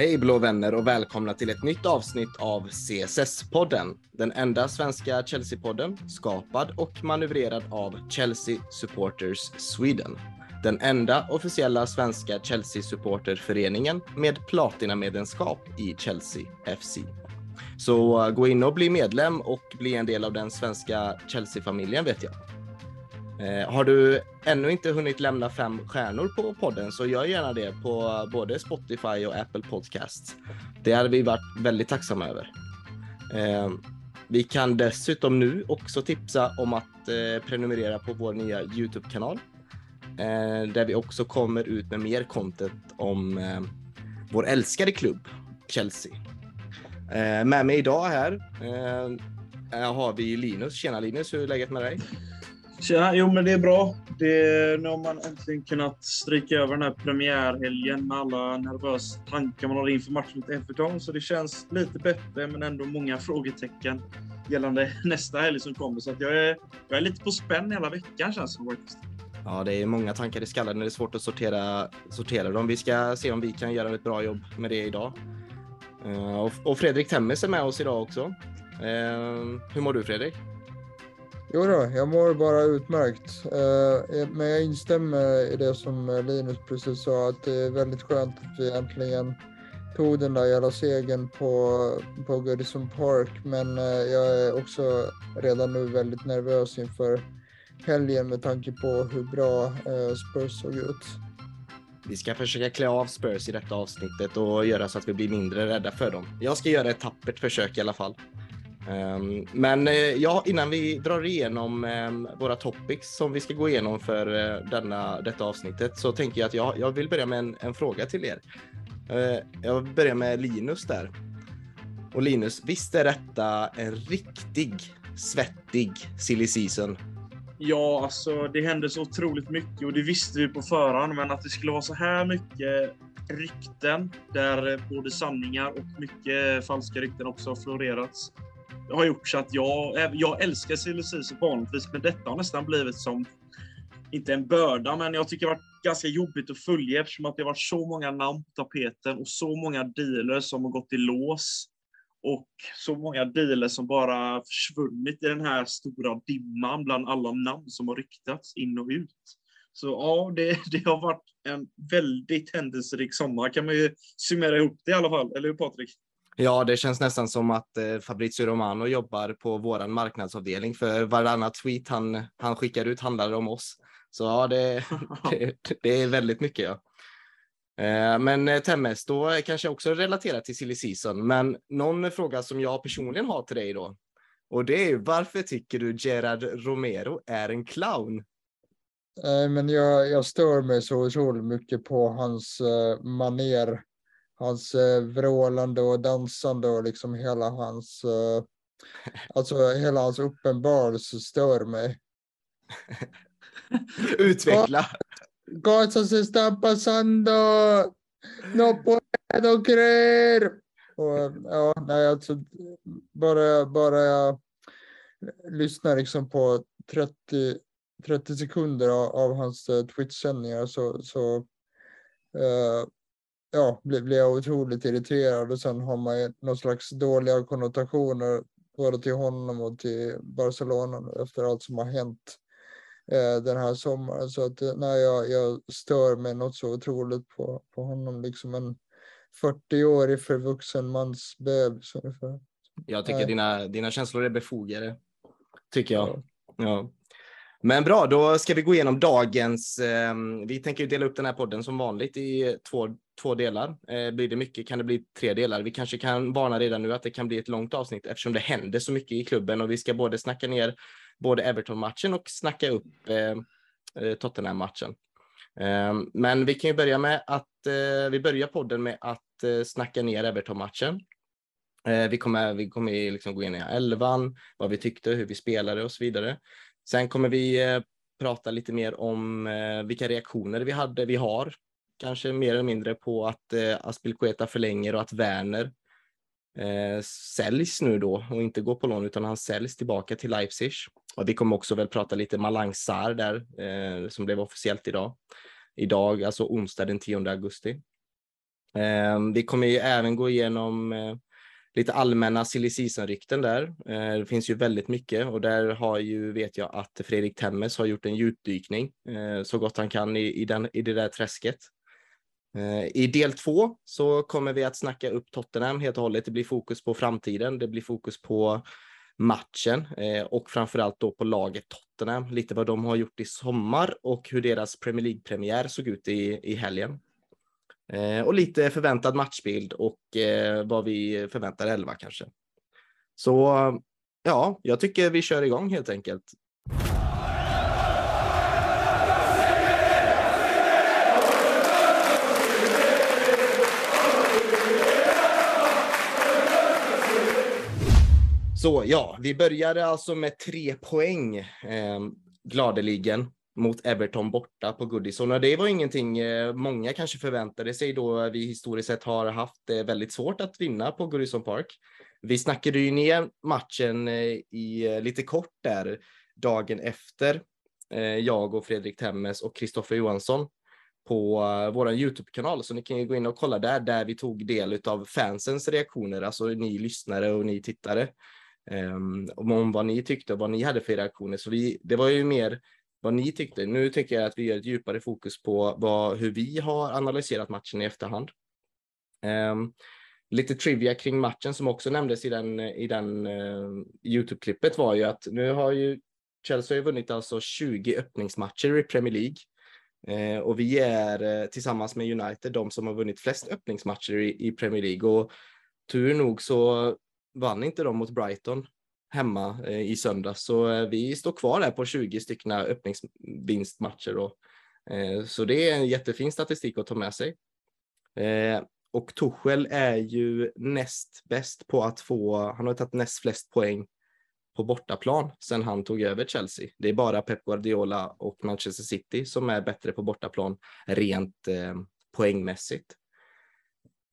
Hej blå vänner och välkomna till ett nytt avsnitt av CSS-podden. Den enda svenska Chelsea-podden skapad och manövrerad av Chelsea Supporters Sweden. Den enda officiella svenska Chelsea-supporterföreningen med platinamedlemskap i Chelsea FC. Så gå in och bli medlem och bli en del av den svenska Chelsea-familjen vet jag. Eh, har du ännu inte hunnit lämna fem stjärnor på podden så gör gärna det på både Spotify och Apple Podcasts. Det hade vi varit väldigt tacksamma över. Eh, vi kan dessutom nu också tipsa om att eh, prenumerera på vår nya Youtube-kanal eh, där vi också kommer ut med mer content om eh, vår älskade klubb Chelsea. Eh, med mig idag här har vi Linus. Tjena Linus, hur är läget med dig? Tjena, jo men det är bra. Det, nu har man äntligen kunnat stryka över den här premiärhelgen med alla nervösa tankar man har inför matchen mot Everton. Så det känns lite bättre, men ändå många frågetecken gällande nästa helg som kommer. Så jag, är, jag är lite på spänn hela veckan känns det faktiskt. Ja, det är många tankar i skallen. Det är svårt att sortera, sortera dem. Vi ska se om vi kan göra ett bra jobb med det idag. Eh, och Fredrik Temmes är med oss idag också. Eh, hur mår du Fredrik? Jo då, jag mår bara utmärkt. Eh, eh, men jag instämmer i det som eh, Linus precis sa, att det är väldigt skönt att vi äntligen tog den där jävla segern på, på Goodison Park. Men jag är också redan nu väldigt nervös inför helgen med tanke på hur bra Spurs såg ut. Vi ska försöka klä av Spurs i detta avsnittet och göra så att vi blir mindre rädda för dem. Jag ska göra ett tappert försök i alla fall. Ehm, men eh, ja, innan vi drar igenom ehm, våra topics som vi ska gå igenom för eh, denna, detta avsnittet så tänker jag att jag, jag vill börja med en, en fråga till er. Eh, jag börjar med Linus där. Och Linus, visst är detta en riktig svettig silly season Ja, alltså det hände så otroligt mycket och det visste vi på förhand. Men att det skulle vara så här mycket rykten där både sanningar och mycket falska rykten också har florerats har gjort så att jag, jag älskar silly vanligtvis, men detta har nästan blivit som, inte en börda, men jag tycker det har varit ganska jobbigt att följa eftersom att det har varit så många namn på tapeten och så många dealers som har gått i lås och så många dealer som bara försvunnit i den här stora dimman bland alla namn som har ryktats in och ut. Så ja, det, det har varit en väldigt händelserik sommar kan man ju summera ihop det i alla fall, eller hur Patrik? Ja, det känns nästan som att eh, Fabrizio Romano jobbar på vår marknadsavdelning för varannat tweet han, han skickar ut handlar om oss. Så ja, det, det, det är väldigt mycket. Ja. Eh, men eh, Temmes, då kanske jag också relaterar till silly season, men någon fråga som jag personligen har till dig då. Och det är ju varför tycker du Gerard Romero är en clown? Men jag, jag stör mig så otroligt mycket på hans maner. Hans uh, vrålande och dansande och liksom hela hans, uh, alltså hela hans uppenbarelse stör mig. Utveckla. Cosa se está pasando? No puedo creer. Och, ja, nej, alltså, bara, bara jag lyssnar liksom på 30, 30 sekunder av, av hans uh, Twitch-sändningar så, så uh, ja, blir, blir jag otroligt irriterad och sen har man ju någon slags dåliga konnotationer både till honom och till Barcelona efter allt som har hänt eh, den här sommaren. Så att eh, nej, jag, jag stör mig något så otroligt på, på honom. Liksom en 40-årig förvuxen mans bebis ungefär. Jag tycker dina, dina känslor är befogade. Tycker jag. Ja. ja. Men bra, då ska vi gå igenom dagens. Eh, vi tänker dela upp den här podden som vanligt i två, två delar. Eh, blir det mycket kan det bli tre delar. Vi kanske kan varna redan nu att det kan bli ett långt avsnitt eftersom det händer så mycket i klubben och vi ska både snacka ner både Everton-matchen och snacka upp eh, eh Tottenham-matchen. Ehm, men vi kan ju börja med att eh, vi börjar podden med att eh, snacka ner Everton-matchen. Eh, vi kommer, vi kommer liksom gå in i elvan, vad vi tyckte, hur vi spelade och så vidare. Sen kommer vi eh, prata lite mer om eh, vilka reaktioner vi hade, vi har, kanske mer eller mindre på att eh, Aspilkueta förlänger och att Werner eh, säljs nu då och inte går på lån utan han säljs tillbaka till Leipzig. Och vi kommer också väl prata lite Malang Sarr där eh, som blev officiellt idag. Idag, alltså onsdag den 10 augusti. Eh, vi kommer ju även gå igenom eh, lite allmänna silly rykten där. Eh, det finns ju väldigt mycket och där har ju, vet jag att Fredrik Temmes har gjort en djupdykning eh, så gott han kan i, i, den, i det där träsket. Eh, I del två så kommer vi att snacka upp Tottenham helt och hållet. Det blir fokus på framtiden. Det blir fokus på matchen och framförallt då på laget Tottenham. Lite vad de har gjort i sommar och hur deras Premier League-premiär såg ut i, i helgen. Eh, och lite förväntad matchbild och eh, vad vi förväntar elva kanske. Så ja, jag tycker vi kör igång helt enkelt. Så ja, vi började alltså med tre poäng eh, gladeligen mot Everton borta på Goodison. Och det var ingenting eh, många kanske förväntade sig då vi historiskt sett har haft det väldigt svårt att vinna på Goodison Park. Vi snackade ju ner matchen eh, i lite kort där dagen efter jag och Fredrik Temmes och Kristoffer Johansson på vår Youtube-kanal. Så ni kan ju gå in och kolla där, där vi tog del av fansens reaktioner, alltså ni lyssnare och ni tittare. Ehm, om vad ni tyckte och vad ni hade för reaktioner. Så vi, det var ju mer vad ni tyckte. Nu tycker jag att vi gör ett djupare fokus på vad, hur vi har analyserat matchen i efterhand. Um, lite trivia kring matchen som också nämndes i den, i den uh, Youtube-klippet var ju att nu har ju Chelsea har vunnit alltså 20 öppningsmatcher i Premier League. Eh, och vi är eh, tillsammans med United de som har vunnit flest öppningsmatcher i, i Premier League. Och tur nog så vann inte de mot Brighton hemma eh, i söndags. Så eh, vi står kvar där på 20 stycken öppningsvinstmatcher. Då. Eh, så det är en jättefin statistik att ta med sig. Och Torshäll är ju näst bäst på att få, han har tagit näst flest poäng på bortaplan sedan han tog över Chelsea. Det är bara Pep Guardiola och Manchester City som är bättre på bortaplan rent poängmässigt.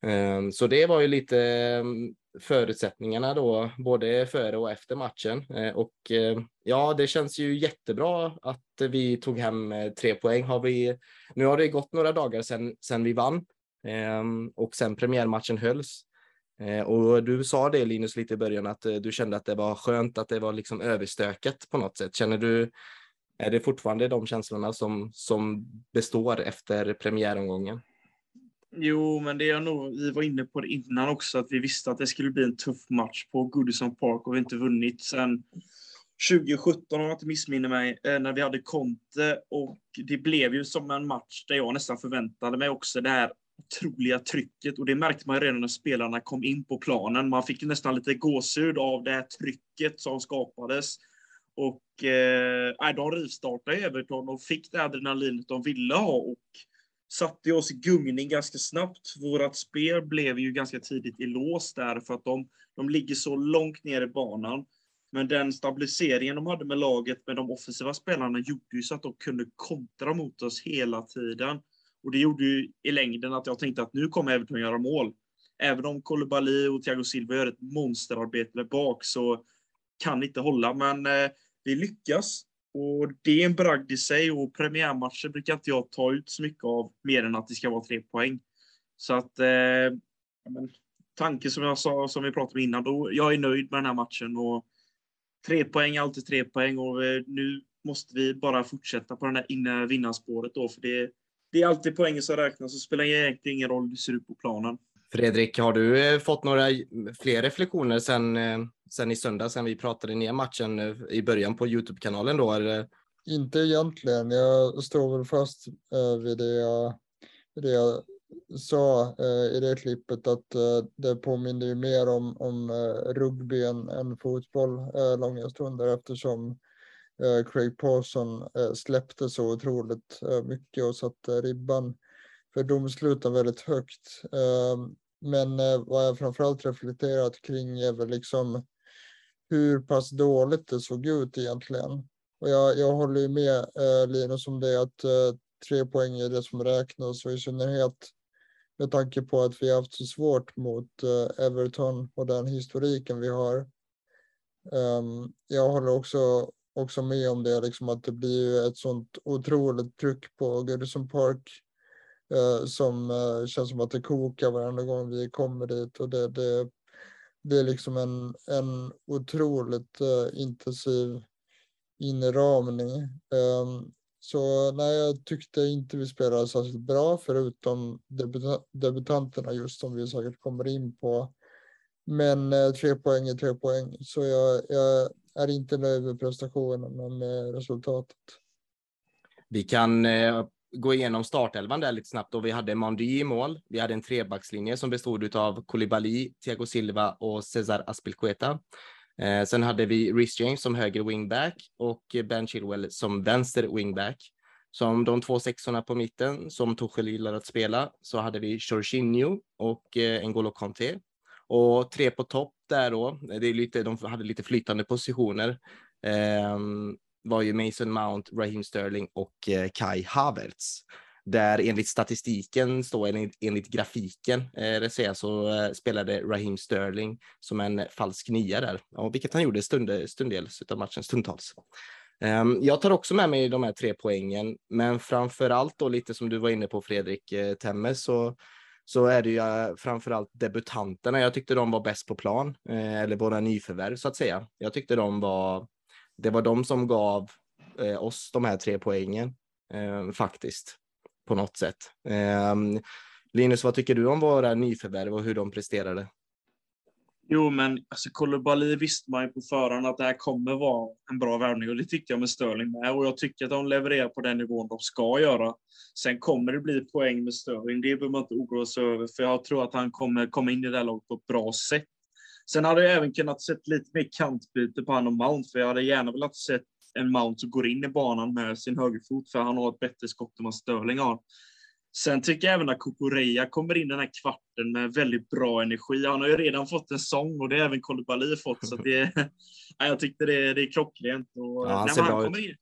Ehm, så det var ju lite ehm, förutsättningarna då, både före och efter matchen. Eh, och ehm, ja, det känns ju jättebra att vi tog hem eh, tre poäng. Har vi, nu har det gått några dagar sedan, sedan vi vann och sen premiärmatchen hölls. Eh, och du sa det Linus lite i början att du kände att det var skönt att det var liksom överstökat på något sätt. Känner du, är det fortfarande de känslorna som, som består efter premiäromgången? Jo, men det är nog, vi var inne på det innan också, att vi visste att det skulle bli en tuff match på Goodison Park och vi har inte vunnit sen 2017 om jag inte missminner mig, eh, när vi hade Conte. Och det blev ju som en match där jag nästan förväntade mig också det här otroliga trycket. Och det märkte man redan när spelarna kom in på planen. Man fick nästan lite gåshud av det här trycket som skapades. Och eh, de rivstartade Everton och fick det adrenalinet de ville ha. Och satte oss i gungning ganska snabbt. Vårat spel blev ju ganska tidigt i lås där för att de, de ligger så långt ner i banan. Men den stabiliseringen de hade med laget med de offensiva spelarna gjorde ju så att de kunde kontra mot oss hela tiden. Och det gjorde ju i längden att jag tänkte att nu kommer Everton göra mål. Även om Koulibaly och Thiago Silva gör ett monsterarbete där bak så kan det inte hålla. Men eh, vi lyckas och det är en bragd i sig och premiärmatcher brukar inte jag ta ut så mycket av mer än att det ska vara tre poäng. Så att eh, men, tanken som jag sa, som vi pratade om innan, då, jag är nöjd med den här matchen och tre poäng är alltid tre poäng och eh, nu måste vi bara fortsätta på den här vinnarspåret då, för det, det är alltid poängen som räknas och spelar egentligen ingen roll hur det ser ut på planen. Fredrik, har du eh, fått några eh, fler reflektioner sen, eh, sen i söndag, sen vi pratade ner matchen i början på Youtube-kanalen då? Eller? Inte egentligen. Jag står väl fast vid det jag, det jag sa i det klippet att det påminner ju mer om, om rugby än, än fotboll långa stunder eftersom Craig Pawson släppte så otroligt mycket och satte ribban för domsluten väldigt högt. Ehm, men eh, vad jag framförallt reflekterat kring är väl liksom hur pass dåligt det såg ut egentligen. Och jag, jag håller ju med eh, Linus om det att eh, tre poäng är det som räknas och i synnerhet med tanke på att vi har haft så svårt mot eh, Everton och den historiken vi har. Ehm, jag håller också, också med om det, liksom att det blir ett sånt otroligt tryck på Goodison Park eh, Eh, som eh, känns som att det kokar varenda gång vi kommer dit och det, det, det är liksom en, en otroligt eh, intensiv inramning. Ehm, så nej, jag tyckte inte vi spelade särskilt bra förutom debuta debutanterna just som vi säkert kommer in på. Men eh, tre poäng är tre poäng, så jag, jag är inte nöjd med prestationen men med resultatet. Vi kan eh, gå igenom startelvan där lite snabbt och vi hade Mandy i mål. Vi hade en trebackslinje som bestod av Koulibaly, Thiago Silva och Cesar Aspilcueta. Eh, sen hade vi Rhys James som höger wingback och Ben Chilwell som vänster wingback. Som de två sexorna på mitten som Tuchel gillar att spela så hade vi Jorginho och eh, N'Golo Kanté. Och tre på topp där då, det är lite, de hade lite flytande positioner. Eh, var ju Mason Mount, Raheem Sterling och eh, Kai Havertz där enligt statistiken, så, enligt, enligt grafiken, eh, det säga, så eh, spelade Raheem Sterling som en falsk nia där, och vilket han gjorde stund, stundels av matchen, stundtals. Um, jag tar också med mig de här tre poängen, men framför allt då lite som du var inne på Fredrik eh, Temme, så, så är det ju eh, framför allt debutanterna. Jag tyckte de var bäst på plan, eh, eller våra nyförvärv så att säga. Jag tyckte de var, det var de som gav eh, oss de här tre poängen eh, faktiskt på något sätt. Eh, Linus, vad tycker du om våra nyförvärv och hur de presterade? Jo, men alltså kolobali visste man ju på förhand att det här kommer vara en bra värvning och det tyckte jag med Störling med och jag tycker att de levererar på den nivån de ska göra. Sen kommer det bli poäng med Störling, det behöver man inte oroa sig över för jag tror att han kommer komma in i det här laget på ett bra sätt. Sen hade jag även kunnat sett lite mer kantbyte på han och Mount för jag hade gärna velat sett en Mount som går in i banan med sin högerfot för han har ett bättre skott än vad Sterling har. Sen tycker jag även att Kukureya kommer in den här kvarten med väldigt bra energi. Han har ju redan fått en sång och det har även Kolibali fått. Så det, ja, jag tyckte det, det är klockrent. Och, ja, han ser bra ut. In,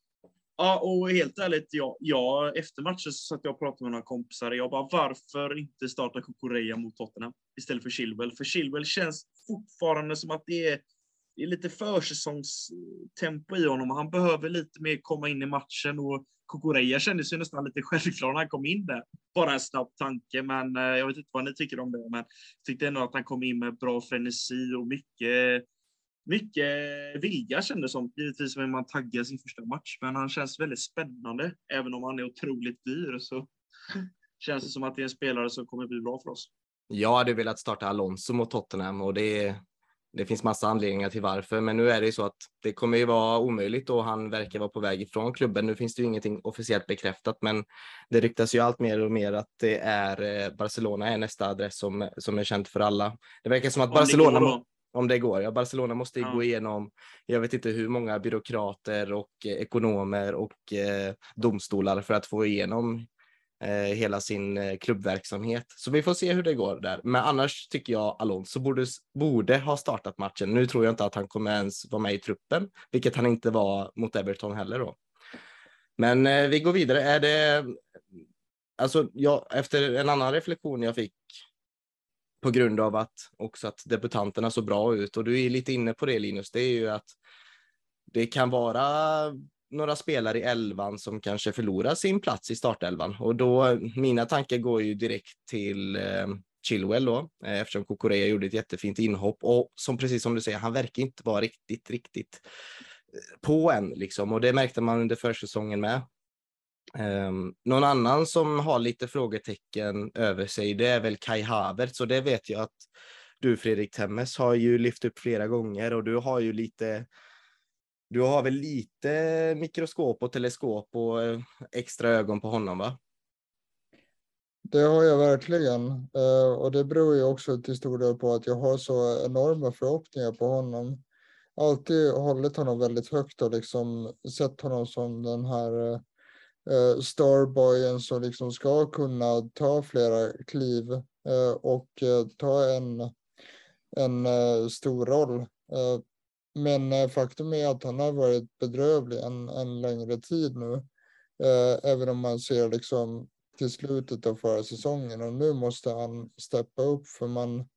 ja, och helt ärligt, jag, jag, efter matchen så satt jag och pratade med några kompisar. Jag bara, varför inte starta Kukureya mot Tottenham istället för Chilwell? För Chilwell känns fortfarande som att det är det är lite försäsongstempo i honom och han behöver lite mer komma in i matchen och Kokoreya kändes ju nästan lite självklar när han kom in där. Bara en snabb tanke, men eh, jag vet inte vad ni tycker om det. Men jag tyckte ändå att han kom in med bra frenesi och mycket, mycket vilja kändes som. Givetvis vill man tagga sin första match, men han känns väldigt spännande. Även om han är otroligt dyr så känns det som att det är en spelare som kommer bli bra för oss. Jag hade velat starta Alonso mot Tottenham och det det finns massa anledningar till varför, men nu är det ju så att det kommer ju vara omöjligt och han verkar vara på väg ifrån klubben. Nu finns det ju ingenting officiellt bekräftat, men det ryktas ju allt mer och mer att det är eh, Barcelona är nästa adress som, som är känt för alla. Det verkar som att Barcelona, det om det går, ja, Barcelona måste ja. gå igenom, jag vet inte hur många byråkrater och eh, ekonomer och eh, domstolar för att få igenom Eh, hela sin eh, klubbverksamhet. Så vi får se hur det går där. Men annars tycker jag Alonso borde, borde ha startat matchen. Nu tror jag inte att han kommer ens vara med i truppen, vilket han inte var mot Everton heller då. Men eh, vi går vidare. Är det alltså jag, efter en annan reflektion jag fick på grund av att också att debutanterna såg bra ut och du är lite inne på det Linus, det är ju att det kan vara några spelare i elvan som kanske förlorar sin plats i startelvan. Och då mina tankar går ju direkt till eh, Chilwell då, eh, eftersom Kokorea gjorde ett jättefint inhopp och som precis som du säger, han verkar inte vara riktigt, riktigt eh, på än liksom. Och det märkte man under försäsongen med. Um, någon annan som har lite frågetecken över sig, det är väl Kai Havertz. Och det vet jag att du Fredrik Temmes har ju lyft upp flera gånger. Och du har ju lite du har väl lite mikroskop och teleskop och eh, extra ögon på honom, va? Det har jag verkligen. Eh, och det beror ju också till stor del på att jag har så enorma förhoppningar på honom. Alltid hållit honom väldigt högt och liksom sett honom som den här eh, starboyen som liksom ska kunna ta flera kliv och ta en, en stor roll. Men eh, faktum är att han har varit bedrövlig en, en längre tid nu. Eh, även om man ser liksom till slutet av förra säsongen och nu måste han steppa upp för man,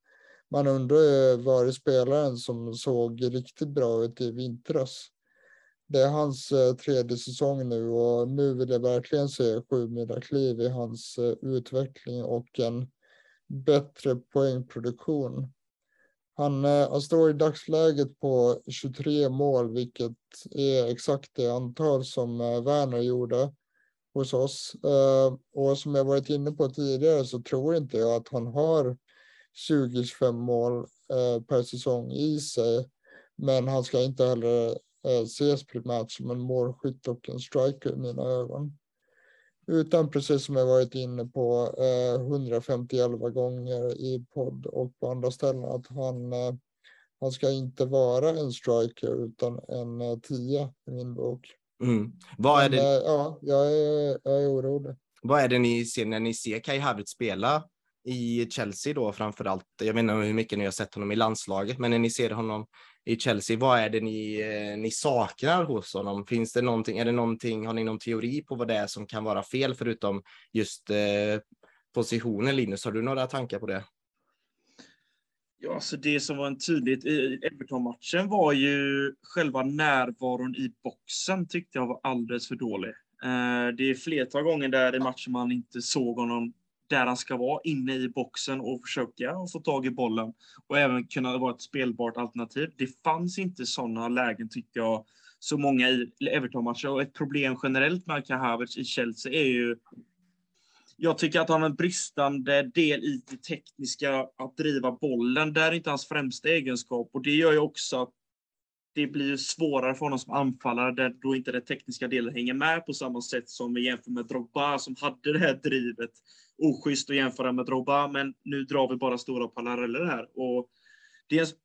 man undrar ju var är spelaren som såg riktigt bra ut i vintras. det är hans eh, tredje säsong nu och nu vill jag verkligen se sju kliv i hans eh, utveckling och en bättre poängproduktion. Han, eh, han står i dagsläget på 23 mål, vilket är exakt det antal som eh, Werner gjorde hos oss. Eh, och som jag varit inne på tidigare så tror inte jag att han har 20-25 mål per säsong i sig. Men han ska inte heller ses primärt som en målskytt och en striker i mina ögon. Utan precis som jag varit inne på eh, 151 gånger i podd och på andra ställen att han, eh, han ska inte vara en striker utan en eh, tia i min bok. Mm. Vad är Men, det? eh, ja, jag är, jag är orolig. Vad är det ni ser när ni ser Kai Havertz spela i Chelsea då framför allt? Jag vet inte hur mycket ni har sett honom i landslaget, men när ni ser honom i Chelsea. Vad är det ni, eh, ni saknar hos honom? Finns det någonting, är det någonting, har ni någon teori på vad det är som kan vara fel förutom just eh, positionen? Linus, har du några tankar på det? Ja, alltså det som var en tydligt i Everton-matchen var ju själva närvaron i boxen tyckte jag var alldeles för dålig. Eh, det är flertal gånger där i matchen man inte såg honom där han ska vara, inne i boxen och försöka få tag i bollen och även kunna vara ett spelbart alternativ. Det fanns inte sådana lägen tycker jag, så många i Everton-matcher och ett problem generellt med Kai Havertz i Chelsea är ju jag tycker att han har en bristande del i det tekniska, att driva bollen. Det är inte hans främsta egenskap och det gör ju också att det blir svårare för honom som anfallare där då inte den tekniska delen hänger med på samma sätt som vi jämför med Drogba som hade det här drivet oschysst att jämföra med Drogba, men nu drar vi bara stora paralleller här. Och dels,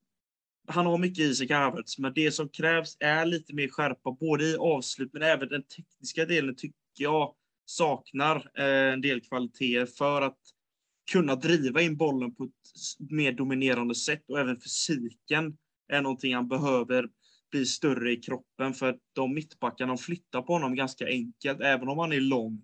han har mycket i sig, Havertz, men det som krävs är lite mer skärpa, både i avslut, men även den tekniska delen tycker jag saknar eh, en del kvaliteter för att kunna driva in bollen på ett mer dominerande sätt och även fysiken är någonting han behöver bli större i kroppen för de mittbackarna flyttar på honom ganska enkelt, även om han är lång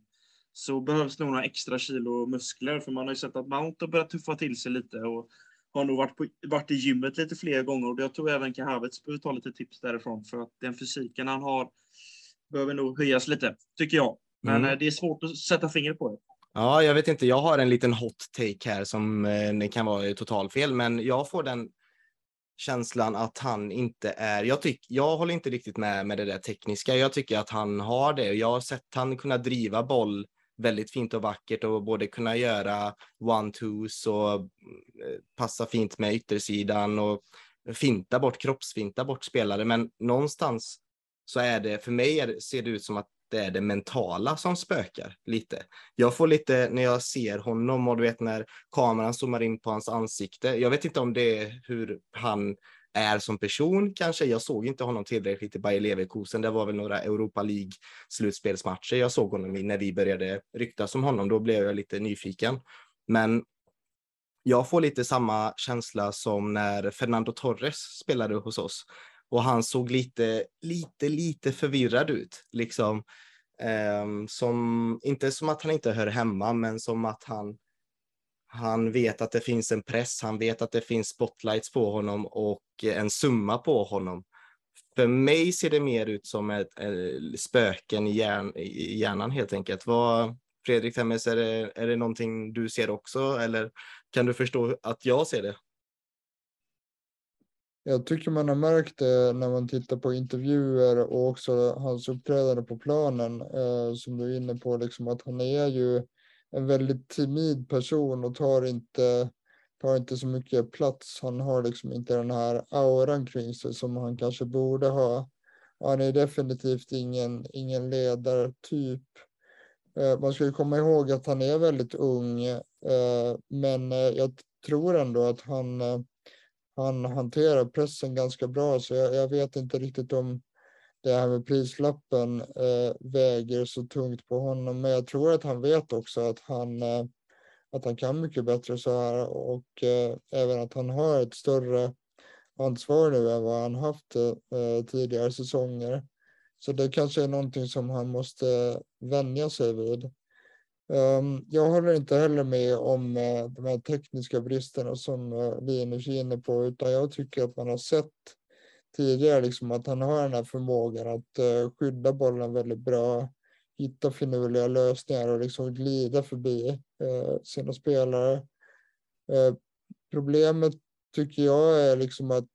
så behövs nog några extra kilo muskler. För man har ju sett att Mount har börjat tuffa till sig lite och har nog varit, på, varit i gymmet lite fler gånger. Och jag tror även Kahavets behöver ta lite tips därifrån. För att den fysiken han har behöver nog höjas lite, tycker jag. Men mm. Eh, det är svårt att sätta fingret på det. Ja, jag vet inte. Jag har en liten hot take här som eh, kan vara total fel, men jag får den känslan att han inte är, jag, tyck, jag håller inte riktigt med med det där tekniska. Jag tycker att han har det och jag har sett han kunna driva boll väldigt fint och vackert och både kunna göra one-twos och eh, passa fint med yttersidan och finta bort, kroppsfinta bort spelare. Men någonstans så är det, för mig är, ser det ut som att det är det mentala som spökar lite. Jag får lite när jag ser honom och du vet när kameran zoomar in på hans ansikte. Jag vet inte om det är hur han är som person kanske. Jag såg inte honom tillräckligt i Bayer Leverkusen. Det var väl några Europa League slutspelsmatcher jag såg honom i när vi började ryktas om honom. Då blev jag lite nyfiken. Men jag får lite samma känsla som när Fernando Torres spelade hos oss och han såg lite, lite, lite förvirrad ut. Liksom, um, som, inte som att han inte hör hemma, men som att han han vet att det finns en press, han vet att det finns spotlights på honom och en summa på honom. För mig ser det mer ut som ett, ett spöken i, hjärn, i hjärnan helt enkelt. Vad, Fredrik Temmes, är det, är det någonting du ser också eller kan du förstå att jag ser det? Jag tycker man har märkt det när man tittar på intervjuer och också hans uppträdande på planen eh, som du är inne på, liksom att han är ju en väldigt timid person och tar inte, tar inte så mycket plats. Han har liksom inte den här auran kring sig som han kanske borde ha. Han är definitivt ingen, ingen ledartyp. Eh, man ska ju komma ihåg att han är väldigt ung, eh, men eh, jag tror ändå att han, eh, han hanterar pressen ganska bra, så jag, jag vet inte riktigt om det här med prislappen eh, väger så tungt på honom. Men jag tror att han vet också att han, eh, att han kan mycket bättre så här och eh, även att han har ett större ansvar nu än vad han haft eh, tidigare säsonger. Så det kanske är någonting som han måste vänja sig vid. Ehm, jag håller inte heller med om eh, de här tekniska bristerna som eh, Linus är inne på, utan jag tycker att man har sett tidigare, liksom att han har den här förmågan att eh, skydda bollen väldigt bra, hitta finurliga lösningar och liksom glida förbi sina spelare. Ehm, problemet tycker jag är liksom att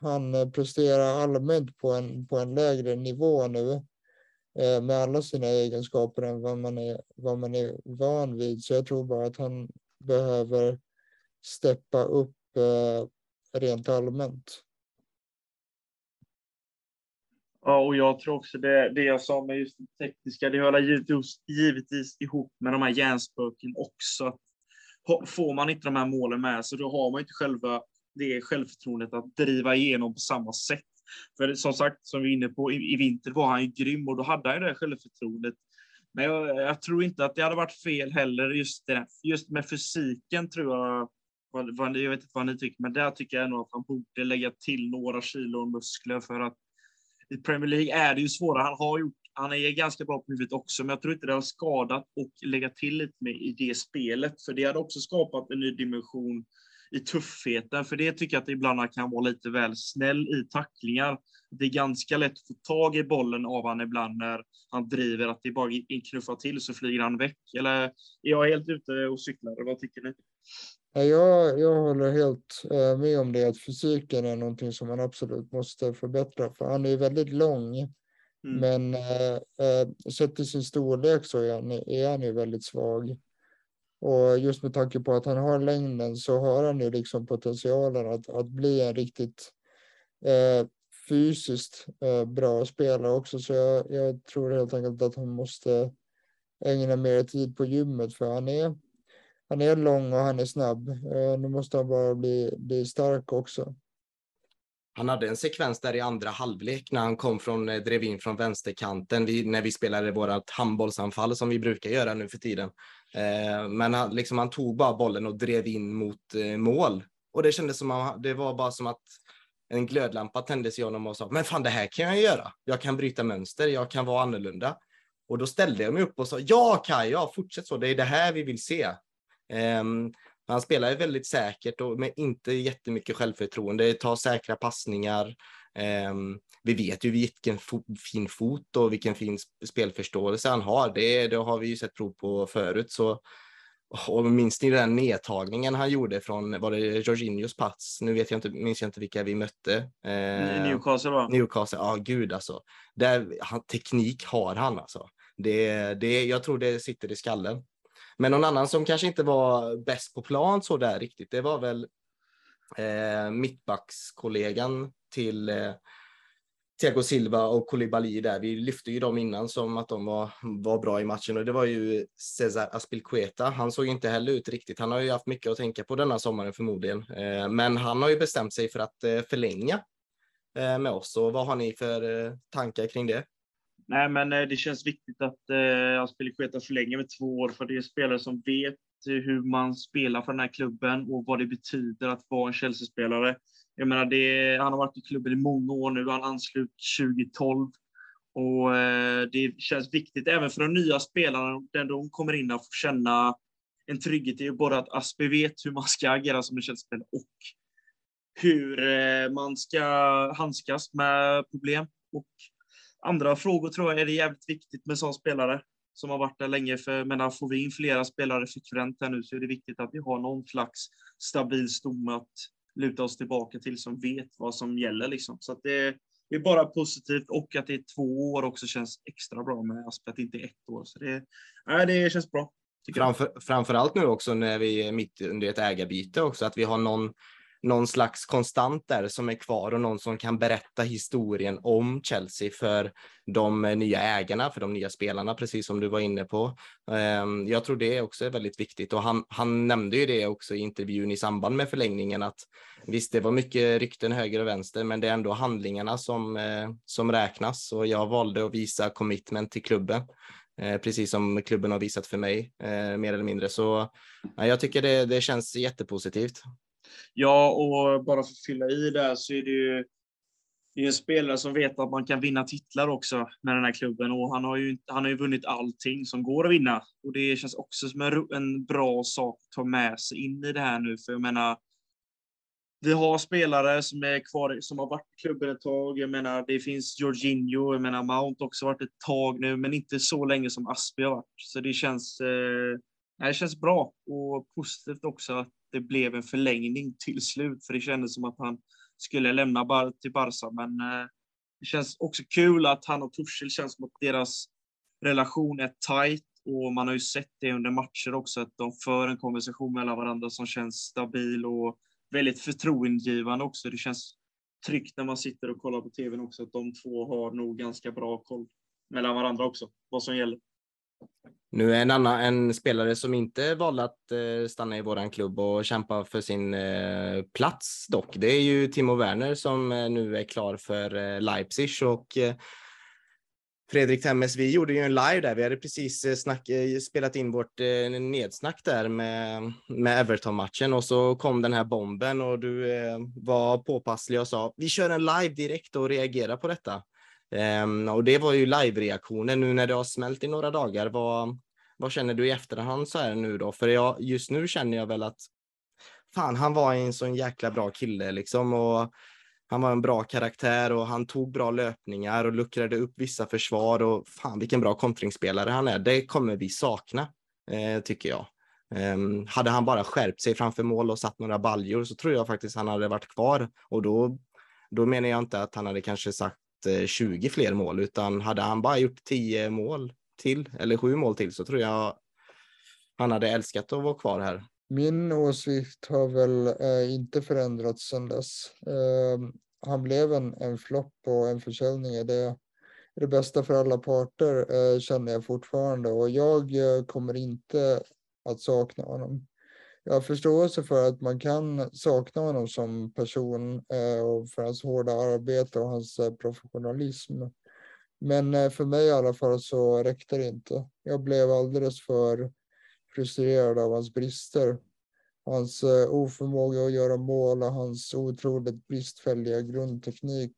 han presterar allmänt på en, på en lägre nivå nu Eh, med alla sina egenskaper än vad man, är, vad man är van vid. Så jag tror bara att han behöver steppa upp eh, rent allmänt. Ja, och jag tror också det, det jag sa med just det tekniska, det hör givetvis, givetvis ihop med de här hjärnspöken också. Får man inte de här målen med sig, då har man inte själva det självförtroendet att driva igenom på samma sätt. För som sagt, som vi är inne på, i, i vinter var han ju grym och då hade han ju det självförtroendet. Men jag, jag, tror inte att det hade varit fel heller, just, det, just med fysiken tror jag vad, vad, jag vet inte vad ni tycker, men där tycker jag nog att han borde lägga till några kilo muskler för att i Premier League är det ju svårare. Han har gjort, han är ganska bra på huvudet också, men jag tror inte det har skadat och lägga till lite mer i det spelet, för det hade också skapat en ny dimension i tuffheten, för det tycker jag att det ibland kan vara lite väl snäll i tacklingar. Det är ganska lätt att få tag i bollen av han ibland när han driver, att det bara knuffar till så flyger han väck. Eller är jag helt ute och cyklar? Vad tycker ni? Jag, jag håller helt eh, med om det, att fysiken är någonting som man absolut måste förbättra, för han är väldigt lång. Mm. Men äh, äh, sett till sin storlek så är han, är han ju väldigt svag. Och just med tanke på att han har längden så har han ju liksom potentialen att, att bli en riktigt eh, fysiskt eh, bra spelare också. Så jag, jag tror helt enkelt att han måste ägna mer tid på gymmet, för han är han är lång och han är snabb. Eh, nu måste han bara bli, bli stark också. Han hade en sekvens där i andra halvlek när han kom från, eh, drev in från vänsterkanten vi, när vi spelade vårt handbollsanfall som vi brukar göra nu för tiden. Eh, men han, liksom, han tog bara bollen och drev in mot eh, mål. Och det kändes som att det var bara som att en glödlampa tändes i honom och sa, men fan det här kan jag göra. Jag kan bryta mönster, jag kan vara annorlunda. Och då ställde jag mig upp och sa, ja Kaj, ja fortsätt så, det är det här vi vill se. Um, han spelar väldigt säkert och med inte jättemycket självförtroende, tar säkra passningar. Um, vi vet ju vilken fin fot och vilken fin spelförståelse han har. Det, det har vi ju sett prov på förut. Så, och minns ni den nedtagningen han gjorde från, var det Jorginhos plats? Nu vet jag inte, minns jag inte vilka vi mötte. Eh, Newcastle va? Newcastle, ja gud alltså. Där, han, teknik har han alltså. Det, det, jag tror det sitter i skallen. Men någon annan som kanske inte var bäst på plan så där riktigt, det var väl eh, mittbackskollegan till eh, Thiago Silva och Koulibaly där. Vi lyfte ju dem innan som att de var, var bra i matchen och det var ju Cesar Aspilqueta. Han såg inte heller ut riktigt. Han har ju haft mycket att tänka på denna sommaren förmodligen, eh, men han har ju bestämt sig för att eh, förlänga eh, med oss. Och vad har ni för eh, tankar kring det? Nej, men eh, det känns viktigt att eh, Aspelikueta förlänger med två år, för det är spelare som vet eh, hur man spelar för den här klubben och vad det betyder att vara en Chelsea-spelare. Jag menar, det, han har varit i klubben i många år nu, han anslut 2012 och eh, det känns viktigt även för de nya spelarna, när de kommer in och får känna en trygghet i både att Aspe vet hur man ska agera som en Chelsea-spelare och hur eh, man ska handskas med problem. Och andra frågor tror jag är det jävligt viktigt med sån spelare som har varit där länge. För menar, får vi in flera spelare frekvent här nu så är det viktigt att vi har någon slags stabil stomme att luta oss tillbaka till som vet vad som gäller. Liksom. Så att det, det är bara positivt och att det är två år också känns extra bra med att det inte är ett år. Så det, nej, det känns bra. Framför, framförallt nu också när vi är mitt under ett ägarbyte också, att vi har någon någon slags konstant där som är kvar och någon som kan berätta historien om Chelsea för de eh, nya ägarna, för de nya spelarna, precis som du var inne på. Ehm, jag tror det också är väldigt viktigt och han, han nämnde ju det också i intervjun i samband med förlängningen att visst, det var mycket rykten höger och vänster, men det är ändå handlingarna som, eh, som räknas och jag valde att visa commitment till klubben. Eh, precis som klubben har visat för mig, mer eller mindre. Så jag tycker det, det känns jättepositivt. Ja, och bara för att fylla i där så är det ju det är en spelare som vet att man kan vinna titlar också med den här klubben och han har ju, han har ju vunnit allting som går att vinna. Och det känns också som en, en bra sak att ta med sig in i det här nu, för jag menar, vi har spelare som är kvar, som har varit i klubben ett tag. Jag menar, det finns Jorginho, jag menar Mount också varit ett tag nu, men inte så länge som Aspi har varit. Så det känns, eh, det känns bra och positivt också att det blev en förlängning till slut, för det kändes som att han skulle lämna bar till Barca, men eh, det känns också kul att han och Tuchel känns som att deras relation är tight och man har ju sett det under matcher också, att de för en konversation mellan varandra som känns stabil och väldigt förtroendegivande också. Det känns tryggt när man sitter och kollar på tvn också, att de två har nog ganska bra koll mellan varandra också, vad som gäller. Nu är en annan en spelare som inte valde att eh, stanna i våran klubb och kämpa för sin eh, plats dock. Det är ju Timo Werner som eh, nu är klar för eh, Leipzig och eh, Fredrik Temmes, vi gjorde ju en live där. Vi hade precis eh, snack, spelat in vårt nedsnack där med, med Everton-matchen och så kom den här bomben och du var påpasslig och sa vi kör en live direkt och reagerar på detta. Um, och det var ju live-reaktionen nu när det har smält i några dagar. Vad, vad känner du i efterhand så här nu då? För jag, just nu känner jag väl att fan, han var en sån jäkla bra kille liksom och han var en bra karaktär och han tog bra löpningar och luckrade upp vissa försvar och fan vilken bra kontringsspelare han är. Det kommer vi sakna, eh, tycker jag. Um, hade han bara skärpt sig framför mål och satt några baljor så tror jag faktiskt han hade varit kvar och då, då menar jag inte att han hade kanske sagt 20 fler mål utan hade han bara gjort 10 mål till eller 7 mål till så tror jag han hade älskat att vara kvar här. Min åsikt har väl eh, inte förändrats sedan dess. Eh, han blev en, en flopp och en försäljning är det, är det bästa för alla parter eh, känner jag fortfarande och jag eh, kommer inte att sakna honom. Jag har förståelse för att man kan sakna honom som person eh, och för hans hårda arbete och hans eh, professionalism. Men eh, för mig i alla fall så räckte det inte. Jag blev alldeles för frustrerad av hans brister. Hans oförmåga att göra mål och hans otroligt bristfälliga grundteknik.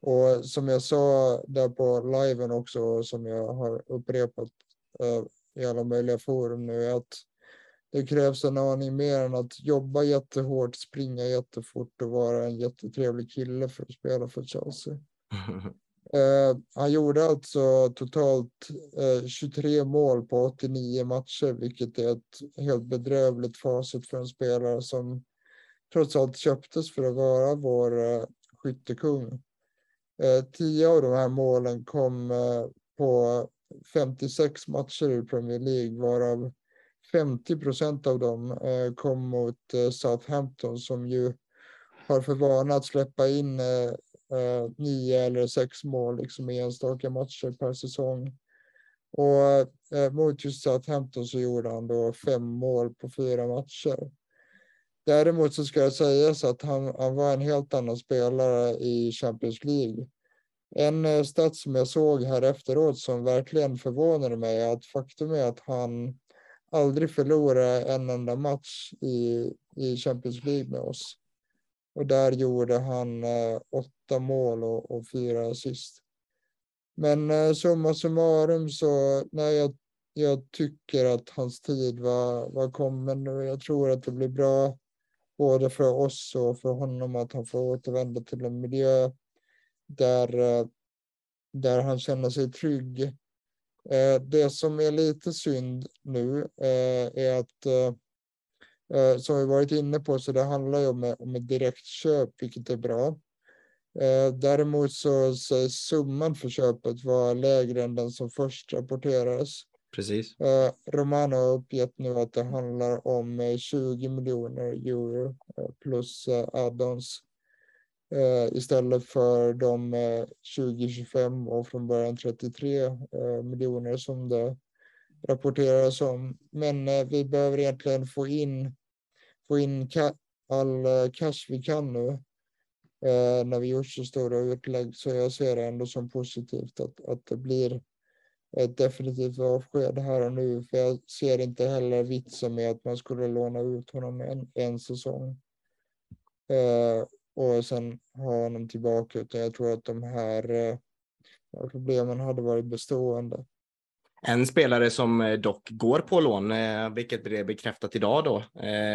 Och som jag sa där på liven också, som jag har upprepat i alla möjliga forum nu, är att det krävs en aning mer än att jobba jättehårt, springa jättefort och vara en jättetrevlig kille för att spela för Chelsea. Eh, han gjorde alltså totalt eh, 23 mål på 89 matcher, vilket är ett helt bedrövligt facit för en spelare som trots allt köptes för att vara vår eh, skyttekung. Eh, tio av de här målen kom eh, på 56 matcher i Premier League, varav 50 procent av dem eh, kom mot eh, Southampton som ju har för vana att släppa in eh, eh, nio eller sex mål liksom i enstaka matcher per säsong. Och eh, mot just Southampton så gjorde han då fem mål på fyra matcher. Däremot så ska jag säga så att han, han var en helt annan spelare i Champions League. En eh, stats stat som jag såg här efteråt som verkligen förvånade mig är att faktum är att han aldrig förlorade en enda match i, i Champions League med oss. Och där gjorde han eh, åtta mål och, och fyra assist. Men eh, summa summarum så, nej, jag, jag tycker att hans tid var, var kommen nu. Jag tror att det blir bra både för oss och för honom att han får återvända till en miljö där, eh, där han känner sig trygg. Eh, det som är lite synd nu eh, är att eh, som vi varit inne på, så det handlar ju om, om ett direktköp, vilket är bra. Däremot så sägs summan för köpet vara lägre än den som först rapporterades. Precis. Romano har uppgett nu att det handlar om 20 eh, miljoner euro plus eh, istället för de eh, 20-25 och från början 33 eh, miljoner som det rapporteras om. Men eh, vi behöver egentligen få in få in all eh, cash vi kan nu eh, när vi gjort så stora utlägg. Så jag ser det ändå som positivt att, att det blir ett definitivt avsked här och nu. För jag ser inte heller vitsen med att man skulle låna ut honom en, en säsong. Eh, och sen ha honom tillbaka. Utan jag tror att eh, de här problemen hade varit bestående. En spelare som eh, dock går på lån, eh, vilket blev bekräftat idag då,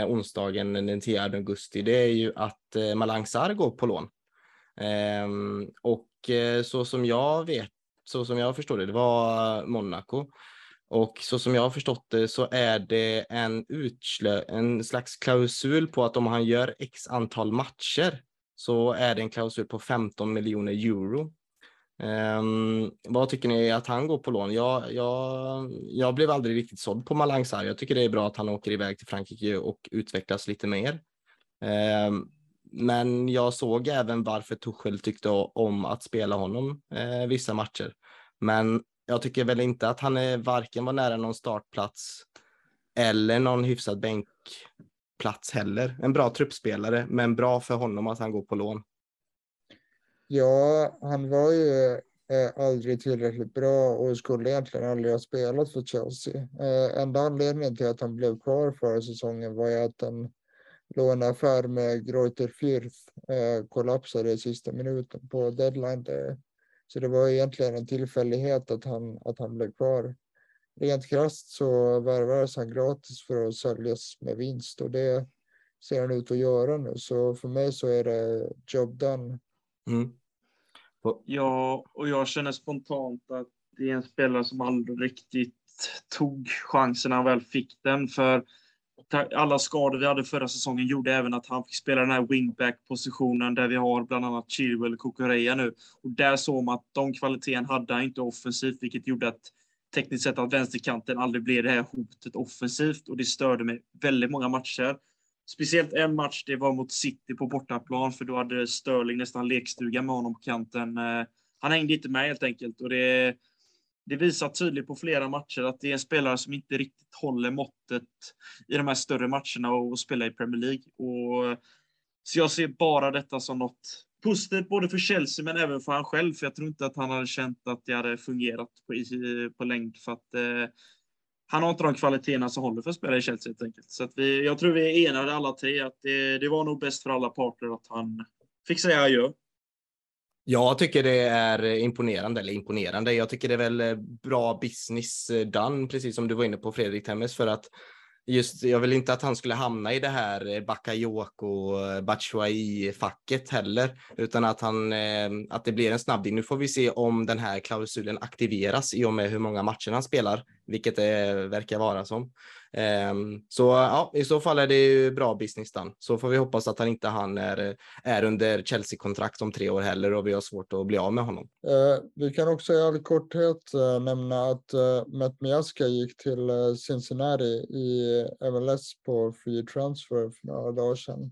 onsdagen den 10 augusti, det är ju att Malang Sarr går på lån. Ehm, och så som jag vet, så som jag förstår det, det var Monaco. Och så som jag har förstått det så är det en, utslö en slags klausul på att om han gör x antal matcher så är det en klausul på 15 miljoner euro Um, vad tycker ni att han går på lån? Jag, jag, jag blev aldrig riktigt såld på Malang Sarr. Jag tycker det är bra att han åker iväg till Frankrike och utvecklas lite mer. Um, men jag såg även varför Tuchel tyckte om att spela honom eh, vissa matcher. Men jag tycker väl inte att han är varken var nära någon startplats eller någon hyfsad bänk plats heller. En bra truppspelare, men bra för honom att han går på lån. Ja, han var ju eh, aldrig tillräckligt bra och skulle egentligen aldrig ha spelat för Chelsea. Eh, enda anledningen till att han blev kvar förra säsongen var ju att en låneaffär med Greuter Fürth eh, kollapsade i sista minuten på deadline day. Så det var egentligen en tillfällighet att han, att han blev kvar. Rent krasst så värvades han gratis för att säljas med vinst och det ser han ut att göra nu. Så för mig så är det job done. Mm. Ja, och jag känner spontant att det är en spelare som aldrig riktigt tog chansen när han väl fick den. För alla skador vi hade förra säsongen gjorde även att han fick spela den här wingback-positionen där vi har bland annat Chilwell och Kukureya nu. Och där såg man att de kvaliteten hade han inte offensivt, vilket gjorde att tekniskt sett att vänsterkanten aldrig blev det här hotet offensivt och det störde mig väldigt många matcher. Speciellt en match, det var mot City på bortaplan, för då hade Sterling nästan lekstuga med honom på kanten. Eh, han hängde inte med helt enkelt och det, det visar tydligt på flera matcher att det är en spelare som inte riktigt håller måttet i de här större matcherna och spelar i Premier League. Och, så jag ser bara detta som något positivt både för Chelsea men även för han själv, för jag tror inte att han hade känt att det hade fungerat på, på längd för att eh, han har inte de kvaliteterna som håller för att spela i Chelsea helt enkelt. Så att vi, jag tror vi är enade alla tre att det, det var nog bäst för alla parter att han fick säga adjö. Jag tycker det är imponerande, eller imponerande. Jag tycker det är väl eh, bra business eh, done, precis som du var inne på Fredrik Temmes, för att just, jag vill inte att han skulle hamna i det här eh, Bakayoko, eh, Batshuayi-facket heller, utan att, han, eh, att det blir en snabbing. Nu får vi se om den här klausulen aktiveras i och med hur många matcher han spelar, vilket det verkar vara som. Ehm, så ja, i så fall är det ju bra business done. Så får vi hoppas att han inte han är, är under Chelsea-kontrakt om tre år heller och vi har svårt att bli av med honom. Eh, vi kan också i all korthet eh, nämna att eh, Matt Miaska gick till eh, Cincinnati i MLS på free transfer för några dagar sedan.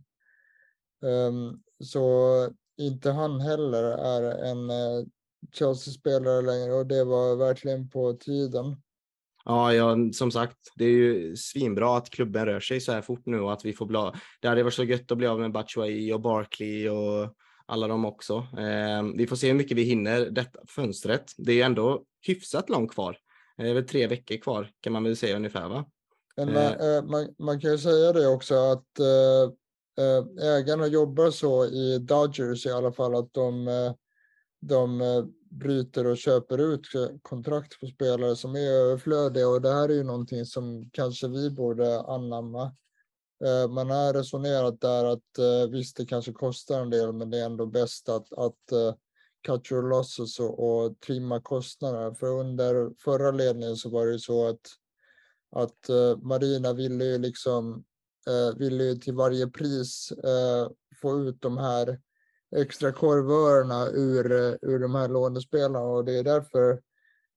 Ehm, så inte han heller är en eh, Chelsea-spelare längre och det var verkligen på tiden. Ja, ja, som sagt, det är ju svinbra att klubben rör sig så här fort nu och att vi får bli Det hade varit så gött att bli av med Batshuayi och Barkley och alla dem också. Eh, vi får se hur mycket vi hinner detta fönstret. Det är ju ändå hyfsat långt kvar. Det är väl tre veckor kvar kan man väl säga ungefär va? Men man, eh. man, man kan ju säga det också att eh, eh, ägarna jobbar så i Dodgers i alla fall att de, eh, de bryter och köper ut kontrakt på spelare som är överflödiga och det här är ju någonting som kanske vi borde anamma. Eh, man har resonerat där att eh, visst, det kanske kostar en del, men det är ändå bäst att, att eh, cut your losses och, och trimma kostnaderna. För under förra ledningen så var det så att, att eh, Marina ville ju liksom ville ju till varje pris få ut de här extra korvörerna ur, ur de här lånespelarna och det är därför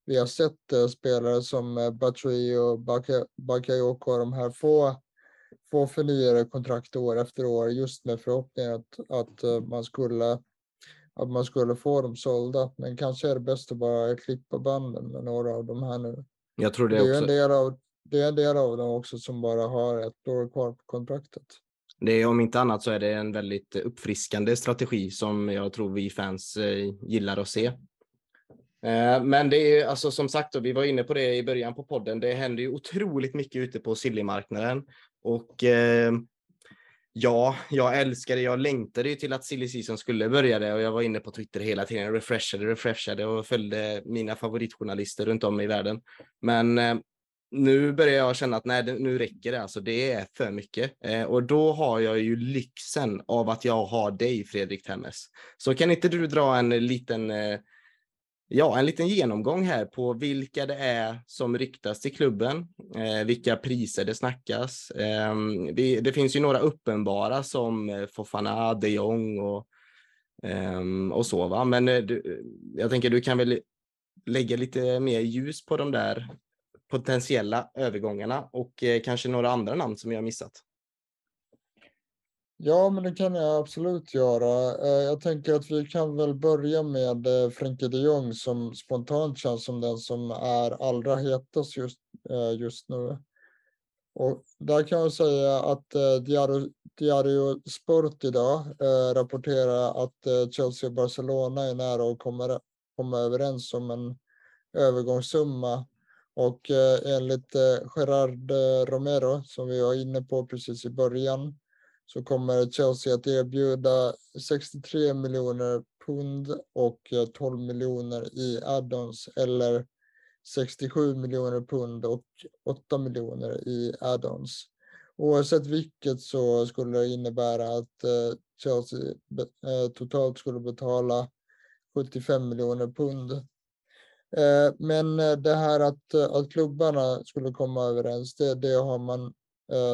vi har sett uh, spelare som uh, Batshuayi och Bakayoko och de här få, få förnyade kontrakt år efter år just med förhoppningen att, att man skulle att man skulle få dem sålda. Men kanske är det bäst att bara klippa banden med några av de här nu. Jag tror det, det är också. En del av, det är en del av dem också som bara har ett år kvar på kontraktet. Det är, om inte annat så är det en väldigt uppfriskande strategi som jag tror vi fans eh, gillar att se. Eh, men det är alltså som sagt, och vi var inne på det i början på podden, det händer ju otroligt mycket ute på sillymarknaden och eh, Ja, jag älskade. Jag längtade ju till att silly season skulle börja det och jag var inne på Twitter hela tiden, refreshade, refreshade och följde mina favoritjournalister runt om i världen. Men eh, nu börjar jag känna att nej, nu räcker det. Alltså, det är för mycket. Eh, och då har jag ju lyxen av att jag har dig, Fredrik Temmes. Så kan inte du dra en liten eh, Ja, en liten genomgång här på vilka det är som ryktas till klubben, eh, vilka priser det snackas. Eh, vi, det finns ju några uppenbara som eh, Fofana, de Jong och, eh, och så, va? men eh, du, eh, jag tänker du kan väl lägga lite mer ljus på de där potentiella övergångarna och eh, kanske några andra namn som jag missat. Ja, men det kan jag absolut göra. Eh, jag tänker att vi kan väl börja med eh, Frenkie de Jong som spontant känns som den som är allra hetast just, just nu. Och där kan jag säga att Diario, Diario Sport idag rapporterar att Chelsea och Barcelona är nära att kommer komma överens om en övergångssumma. Och eh, enligt eh, Gerard eh, Romero, som vi var inne på precis i början, så kommer Chelsea att erbjuda 63 miljoner pund och 12 miljoner i add-ons eller 67 miljoner pund och 8 miljoner i add-ons. Oavsett vilket så skulle det innebära att Chelsea totalt skulle betala 75 miljoner pund. Eh, men eh, det här att, eh, att klubbarna skulle komma överens, det, det har man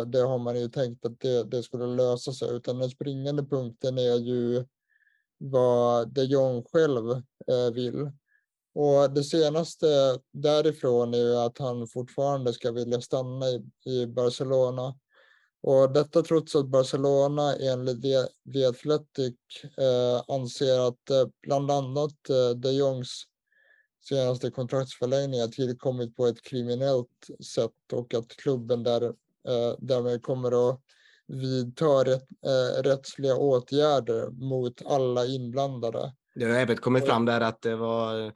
det har man ju tänkt att det, det skulle lösa sig, utan den springande punkten är ju vad de Jong själv vill. Och det senaste därifrån är ju att han fortfarande ska vilja stanna i, i Barcelona. Och detta trots att Barcelona enligt The Athletic eh, anser att eh, bland annat eh, de Jongs senaste kontraktsförlängningar tillkommit på ett kriminellt sätt och att klubben där Eh, därmed kommer att vidta rätt, eh, rättsliga åtgärder mot alla inblandade. Det har även kommit fram där att det var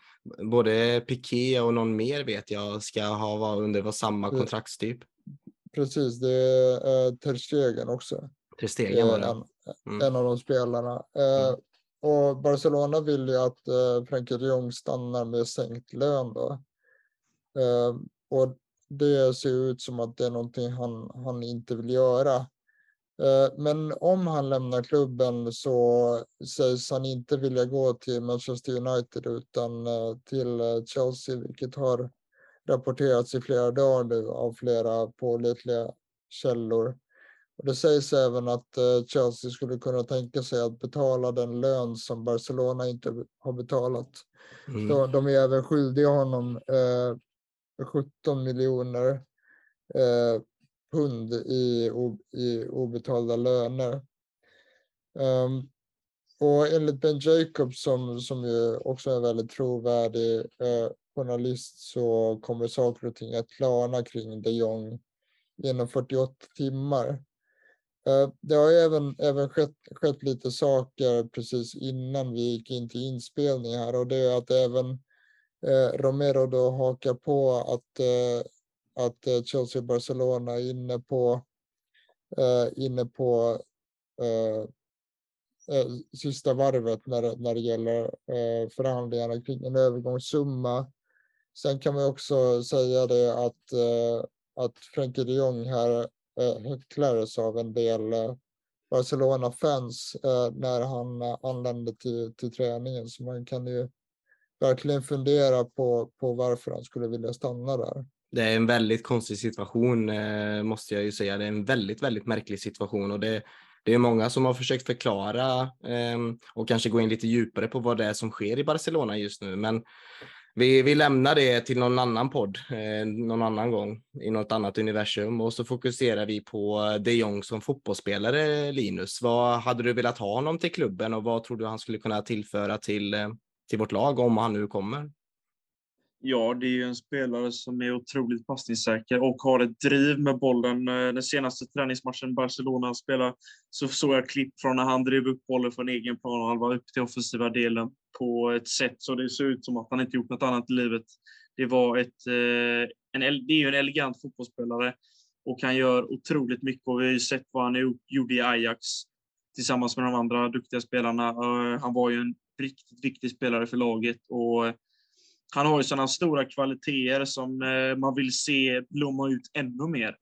både Piqué och någon mer vet jag ska ha varit under samma kontraktstyp. Precis, det är Ter Stegen också. Ter Stegen var det. En, mm. en av de spelarna. Mm. Och Barcelona vill ju att eh, Frenkie de Jong stannar med sänkt lön då. Eh, och det ser ut som att det är någonting han, han inte vill göra. Eh, men om han lämnar klubben så sägs han inte vilja gå till Manchester United utan eh, till eh, Chelsea, vilket har rapporterats i flera dagar nu av flera pålitliga källor. Och det sägs även att Chelsea skulle kunna tänka sig att betala den lön som Barcelona inte har betalat. Mm. De, de är även skyldiga honom 17 miljoner eh, pund i, i obetalda löner. Um, och enligt Ben Jacobs som, som ju också är en väldigt trovärdig eh, journalist så kommer saker och ting att klarna kring de Jong inom 48 timmar. Eh, det har även, även skett, skett lite saker precis innan vi gick in till inspelning här och det är att även eh, Romero då hakar på att, eh, att eh, Chelsea och Barcelona är inne på, eh, inne på eh, eh, sista varvet när, när det gäller eh, förhandlingarna kring en övergångssumma. Sen kan man också säga det att, eh, att Frenkie de Jong här hycklades av en del eh, Barcelona-fans eh, när han eh, anlände till, till träningen. Så man kan ju verkligen fundera på, på varför han skulle vilja stanna där. Det är en väldigt konstig situation måste jag ju säga. Det är en väldigt, väldigt märklig situation och det, det är många som har försökt förklara ehm, och kanske gå in lite djupare på vad det är som sker i Barcelona just nu. Men vi, vi lämnar det till någon annan podd eh, någon annan gång i något annat universum och så fokuserar vi på eh, de Jong som fotbollsspelare. Linus, vad hade du velat ha honom till klubben och vad tror du han skulle kunna tillföra till eh, till vårt lag om han nu kommer? Ja, det är ju en spelare som är otroligt passningssäker och har ett driv med bollen. Eh, den senaste träningsmatchen Barcelona spelade så såg jag klipp från när han drev upp bollen från egen planhalva upp till offensiva delen på ett sätt så det ser ut som att han inte gjort något annat i livet. Det var ett, eh, en, det är ju en elegant fotbollsspelare Och han gör otroligt mycket och vi har ju sett vad han gjorde i Ajax tillsammans med de andra duktiga spelarna. Eh, han var ju en riktigt viktig spelare för laget och eh, han har ju sådana stora kvaliteter som eh, man vill se blomma ut ännu mer.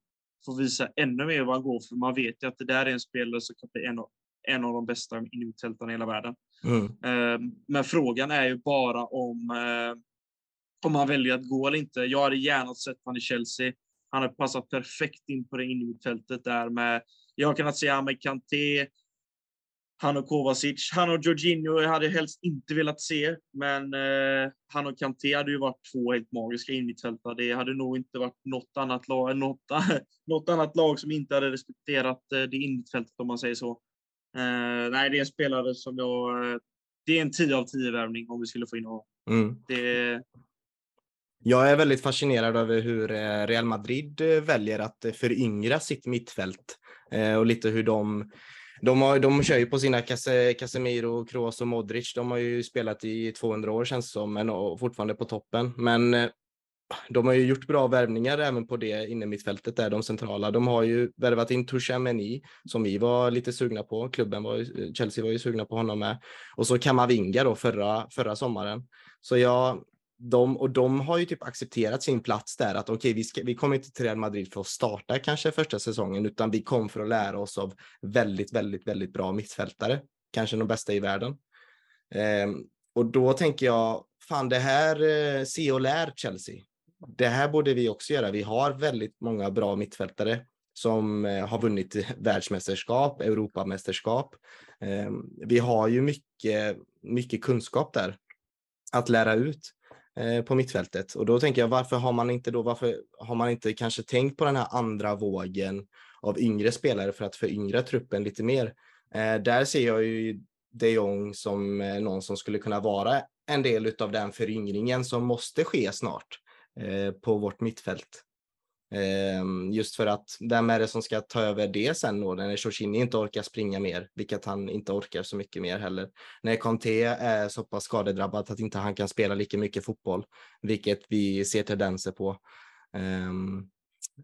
Få visa ännu mer vad han går för. Man vet ju att det där är en spelare som kan bli en av, en av de bästa innermittfältarna i hela världen. Mm. Eh, men frågan är ju bara om, om han väljer att gå eller inte. Jag hade gärna sett honom i Chelsea. Han har passat perfekt in på det innermittfältet där med, jag har kunnat se med Kanté, han och Kovacic. Han och Jorginho hade jag helst inte velat se, men eh, han och Kanté hade ju varit två helt magiska innermittfältare. Det hade nog inte varit något annat lag, något, något annat lag som inte hade respekterat eh, det innermittfältet om man säger så. Eh, nej, det är en spelare som jag... Eh, det är en 10 av 10 värvning om vi skulle få in honom. Mm. Det, jag är väldigt fascinerad över hur eh, Real Madrid eh, väljer att föryngra sitt mittfält och lite hur de de, har, de kör ju på sina Casemiro, Kroos och Modric. De har ju spelat i 200 år känns det som, men fortfarande på toppen. Men de har ju gjort bra värvningar även på det inne mittfältet där, de centrala. De har ju värvat in Tuchemeni som vi var lite sugna på. Klubben var Chelsea var ju sugna på honom med. Och så Kamavinga då förra, förra sommaren. Så jag, de, och de har ju typ accepterat sin plats där att okej, okay, vi, vi kommer inte till Real Madrid för att starta kanske första säsongen, utan vi kom för att lära oss av väldigt, väldigt, väldigt bra mittfältare, kanske de bästa i världen. Eh, och då tänker jag, fan det här, eh, se och lär Chelsea. Det här borde vi också göra. Vi har väldigt många bra mittfältare som eh, har vunnit världsmästerskap, Europamästerskap. Ehm, vi har ju mycket, mycket kunskap där att lära ut. Eh, på mittfältet. Och då tänker jag, varför har man inte då, varför har man inte kanske tänkt på den här andra vågen av yngre spelare för att föryngra truppen lite mer? Eh, där ser jag ju de Jong som någon som skulle kunna vara en del av den föryngringen som måste ske snart Eh, på vårt mittfält. Ehm, just för att vem är det som ska ta över det sen då när Shoshini inte orkar springa mer, vilket han inte orkar så mycket mer heller. När Conte är så pass skadedrabbad att inte han kan spela lika mycket fotboll, vilket vi ser tendenser på. Ehm,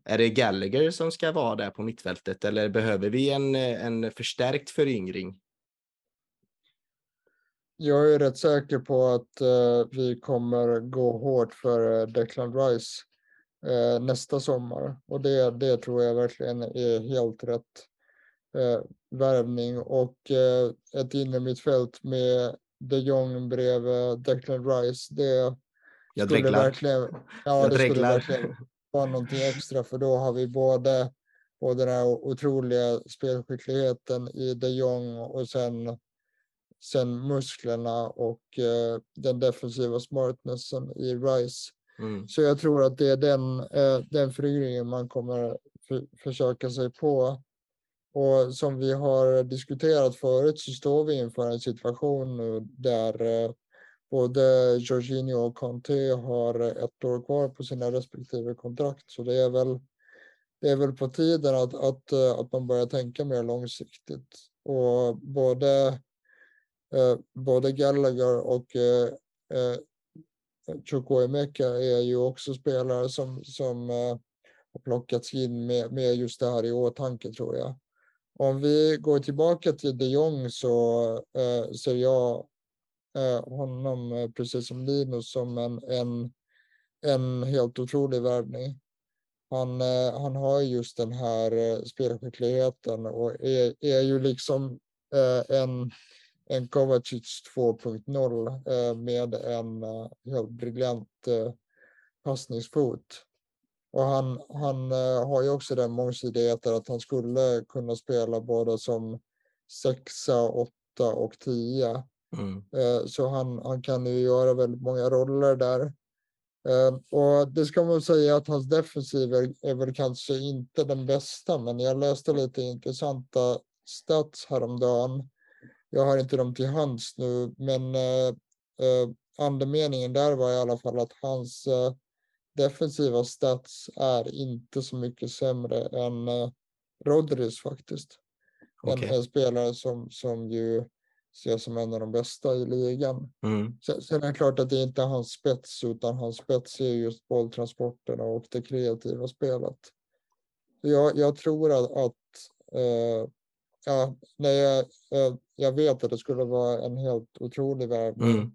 är det Gallagher som ska vara där på mittfältet eller behöver vi en, en förstärkt föryngring? Jag är rätt säker på att uh, vi kommer gå hårt för uh, Declan Rice eh, nästa sommar. Och det, det tror jag verkligen är helt rätt eh, värvning. Och eh, ett innermittfält med de Jong bredvid Declan Rice, det jag skulle verkligen, ja, det skulle verkligen vara någonting extra för då har vi både, både den här otroliga spelskickligheten i de Jong och sen sen musklerna och eh, den defensiva smartnessen i Rice. Mm. Så jag tror att det är den, eh, den föryngringen man kommer för, försöka sig på. Och som vi har diskuterat förut så står vi inför en situation nu där eh, både Jorginho och Conte har ett år kvar på sina respektive kontrakt. Så det är väl, det är väl på tiden att, att, eh, att man börjar tänka mer långsiktigt. Och både, Eh, både Gallagher och eh, eh, Chukwuemeka är ju också spelare som, som har plockats in med, med just det här i åtanke tror jag. Om vi går tillbaka till de Jong så eh, ser jag eh, honom, precis som Linus, som en, en, en helt otrolig värvning. Han, han har just den här spelskickligheten och är, är ju liksom en en Kovacic 2.0 eh, med en eh, helt briljant eh, passningsfot. Och han, han har ju också den mångsidigheten att han skulle kunna spela både som sexa, åtta och tio. Mm. Så han, han kan ju göra väldigt många roller där. Och det ska man säga att hans defensiv är, är väl kanske inte den bästa, men jag läste lite intressanta stats häromdagen jag har inte dem till hands nu, men eh, eh, andemeningen där var i alla fall att hans eh, defensiva stats är inte så mycket sämre än Rodris faktiskt. Okay. En, en, spelare som, som ju ses som en av de bästa i ligan. Mm. Sen, sen är det klart att det inte är hans spets, utan hans spets är just bolltransporterna och det kreativa spelet. jag, jag tror att, att eh, ja, nej, jag, jag, vet att det skulle vara en helt otrolig värvning. Mm.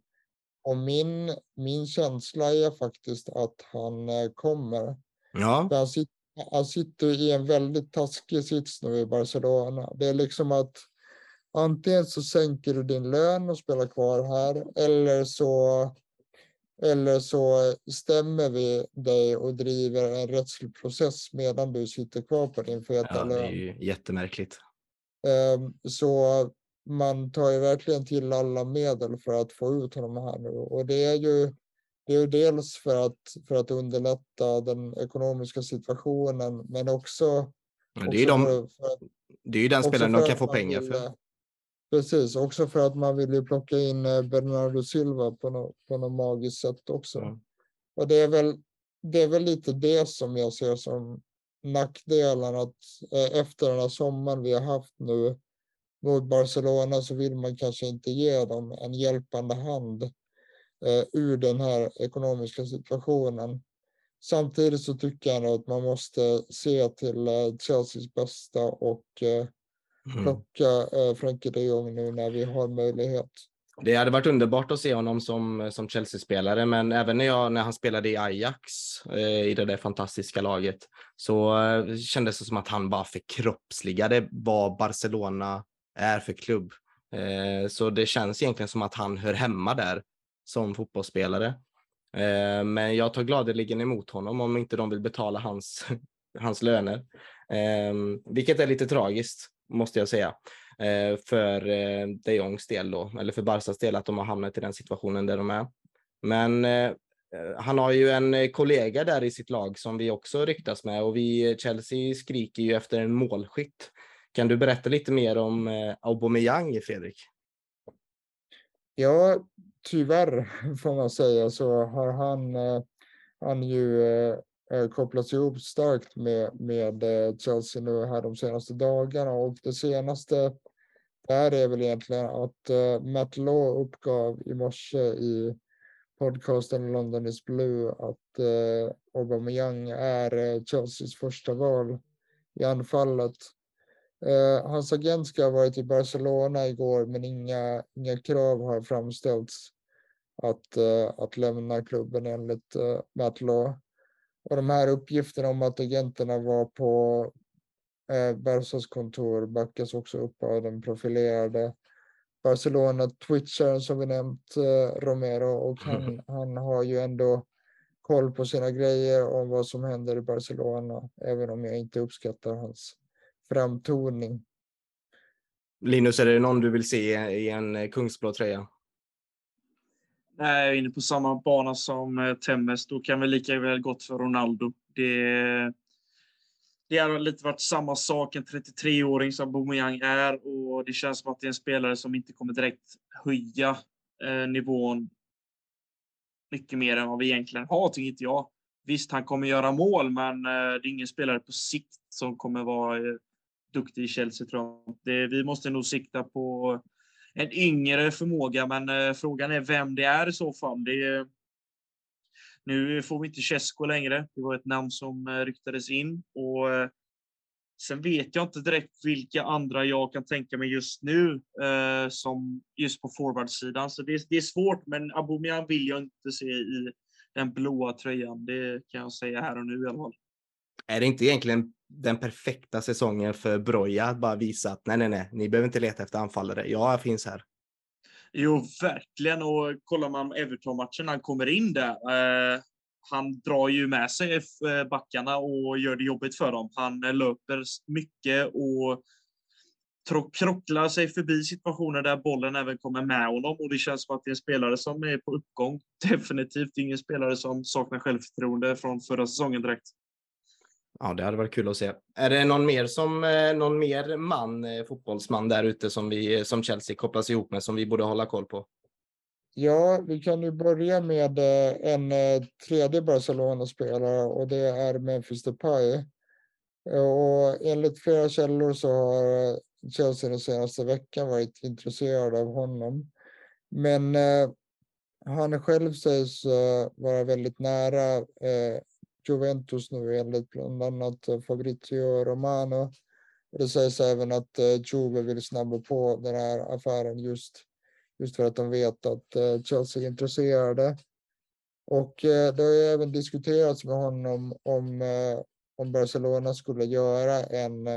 Och min, min känsla är faktiskt att han eh, kommer. Ja, Han, sit, han sitter i en väldigt taskig sits nu i Barcelona. Det är liksom att antingen så sänker du din lön och spelar kvar här eller så eller så stämmer vi dig och driver en rättslig process medan du sitter kvar på din feta ja det är lön. ju jättemärkligt. Ehm, Så man tar ju verkligen till alla medel för att få ut honom här nu. Och det är ju, det är ju dels för att, för att underlätta den ekonomiska situationen, men också, Men Det är de, för, för, det är ju den spelaren de kan få pengar vill, för. Precis, också för att man vill ju plocka in eh, Bernardo Silva på något, på något magiskt sätt också. Mm. Och det är, väl, det är väl lite det som jag ser som nackdelen att eh, efter den här sommaren vi har haft nu mot Barcelona så vill man kanske inte ge dem en hjälpande hand eh, ur den här ekonomiska situationen. Samtidigt så tycker jag nog att man måste se till eh, Chelseas bästa och Mm. plocka eh, Frenkie de Jong nu när vi har möjlighet. Det hade varit underbart att se honom som, som Chelsea-spelare, men även när, jag, när han spelade i Ajax, eh, i det där fantastiska laget, så eh, kändes det som att han bara förkroppsligade vad Barcelona är för klubb. Eh, så det känns egentligen som att han hör hemma där som fotbollsspelare. Eh, men jag tar gladeligen emot honom om inte de vill betala hans, hans löner, eh, vilket är lite tragiskt, måste jag säga Eh, för eh, de Jongs del då, eller för Barsas del, att de har hamnat i den situationen där de är. Men eh, han har ju en kollega där i sitt lag som vi också ryktas med och vi, Chelsea skriker ju efter en målskytt. Kan du berätta lite mer om Aubameyang, Fredrik? Ja, tyvärr får man säga så har han, han ju kopplats ihop starkt med, med Chelsea nu här de senaste dagarna och det senaste där är väl egentligen att uh, Matt Law uppgav i morse i podcasten London is Blue att eh, Aubameyang är uh, Chelseas första val i anfallet. Uh, hans agent ska ha varit i Barcelona igår men inga, inga krav har framställts att, uh, att lämna klubben enligt uh, Matt Law. Och de här uppgifterna om att agenterna var på Barsas kontor backas också upp av den profilerade Barcelona-twitcharen som vi nämnt, eh, Romero, och han, han har ju ändå koll på sina grejer om vad som händer i Barcelona, även om jag inte uppskattar hans framtoning. Linus, är det någon du vill se i en eh, kungsblå tröja? Nej, jag är inne på samma bana som eh, Temmes. Då kan vi lika väl gått för Ronaldo. Det, det har lite varit samma sak, en 33-åring som Aubameyang är och det känns som att det är en spelare som inte kommer direkt höja eh, nivån mycket mer än vad vi egentligen har, tycker inte jag. Visst, han kommer göra mål, men eh, det är ingen spelare på sikt som kommer vara eh, duktig i Chelsea, tror jag. Det, vi måste nog sikta på en yngre förmåga, men eh, frågan är vem det är i så fall. Det, nu får vi inte Chesko längre. Det var ett namn som eh, ryktades in och eh, sen vet jag inte direkt vilka andra jag kan tänka mig just nu eh, som just på forwardsidan. Så det, det är svårt, men Aubameyang vill jag inte se i den blåa tröjan. Det kan jag säga här och nu i alla fall. Är det inte egentligen den perfekta säsongen för Broja att bara visa att nej, nej, nej, ni behöver inte leta efter anfallare. Jag finns här. Jo, verkligen. Och kollar man Everton-matchen när han kommer in där. Eh, han drar ju med sig eh, backarna och gör det jobbigt för dem. Han löper mycket och krocklar sig förbi situationer där bollen även kommer med honom. Och det känns som att det är en spelare som är på uppgång. Definitivt ingen spelare som saknar självförtroende från förra säsongen direkt. Ja, det hade varit kul att se. Är det någon mer som eh, någon mer man, eh, fotbollsman där ute som vi eh, som Chelsea kopplas ihop med som vi borde hålla koll på? Ja, vi kan ju börja med en tredje Barcelona-spelare och det är Memphis Depay. Och enligt flera källor så har Chelsea den senaste veckan varit intresserad av honom. Men eh, han själv sägs eh, vara väldigt nära eh, Juventus nu enligt bland annat eh, Fabrizio Romano. Det sägs även att eh, Juve vill snabba på den här affären just, just för att de vet att eh, Chelsea är intresserade. Och det har ju även diskuterats med honom om, om Barcelona skulle göra en,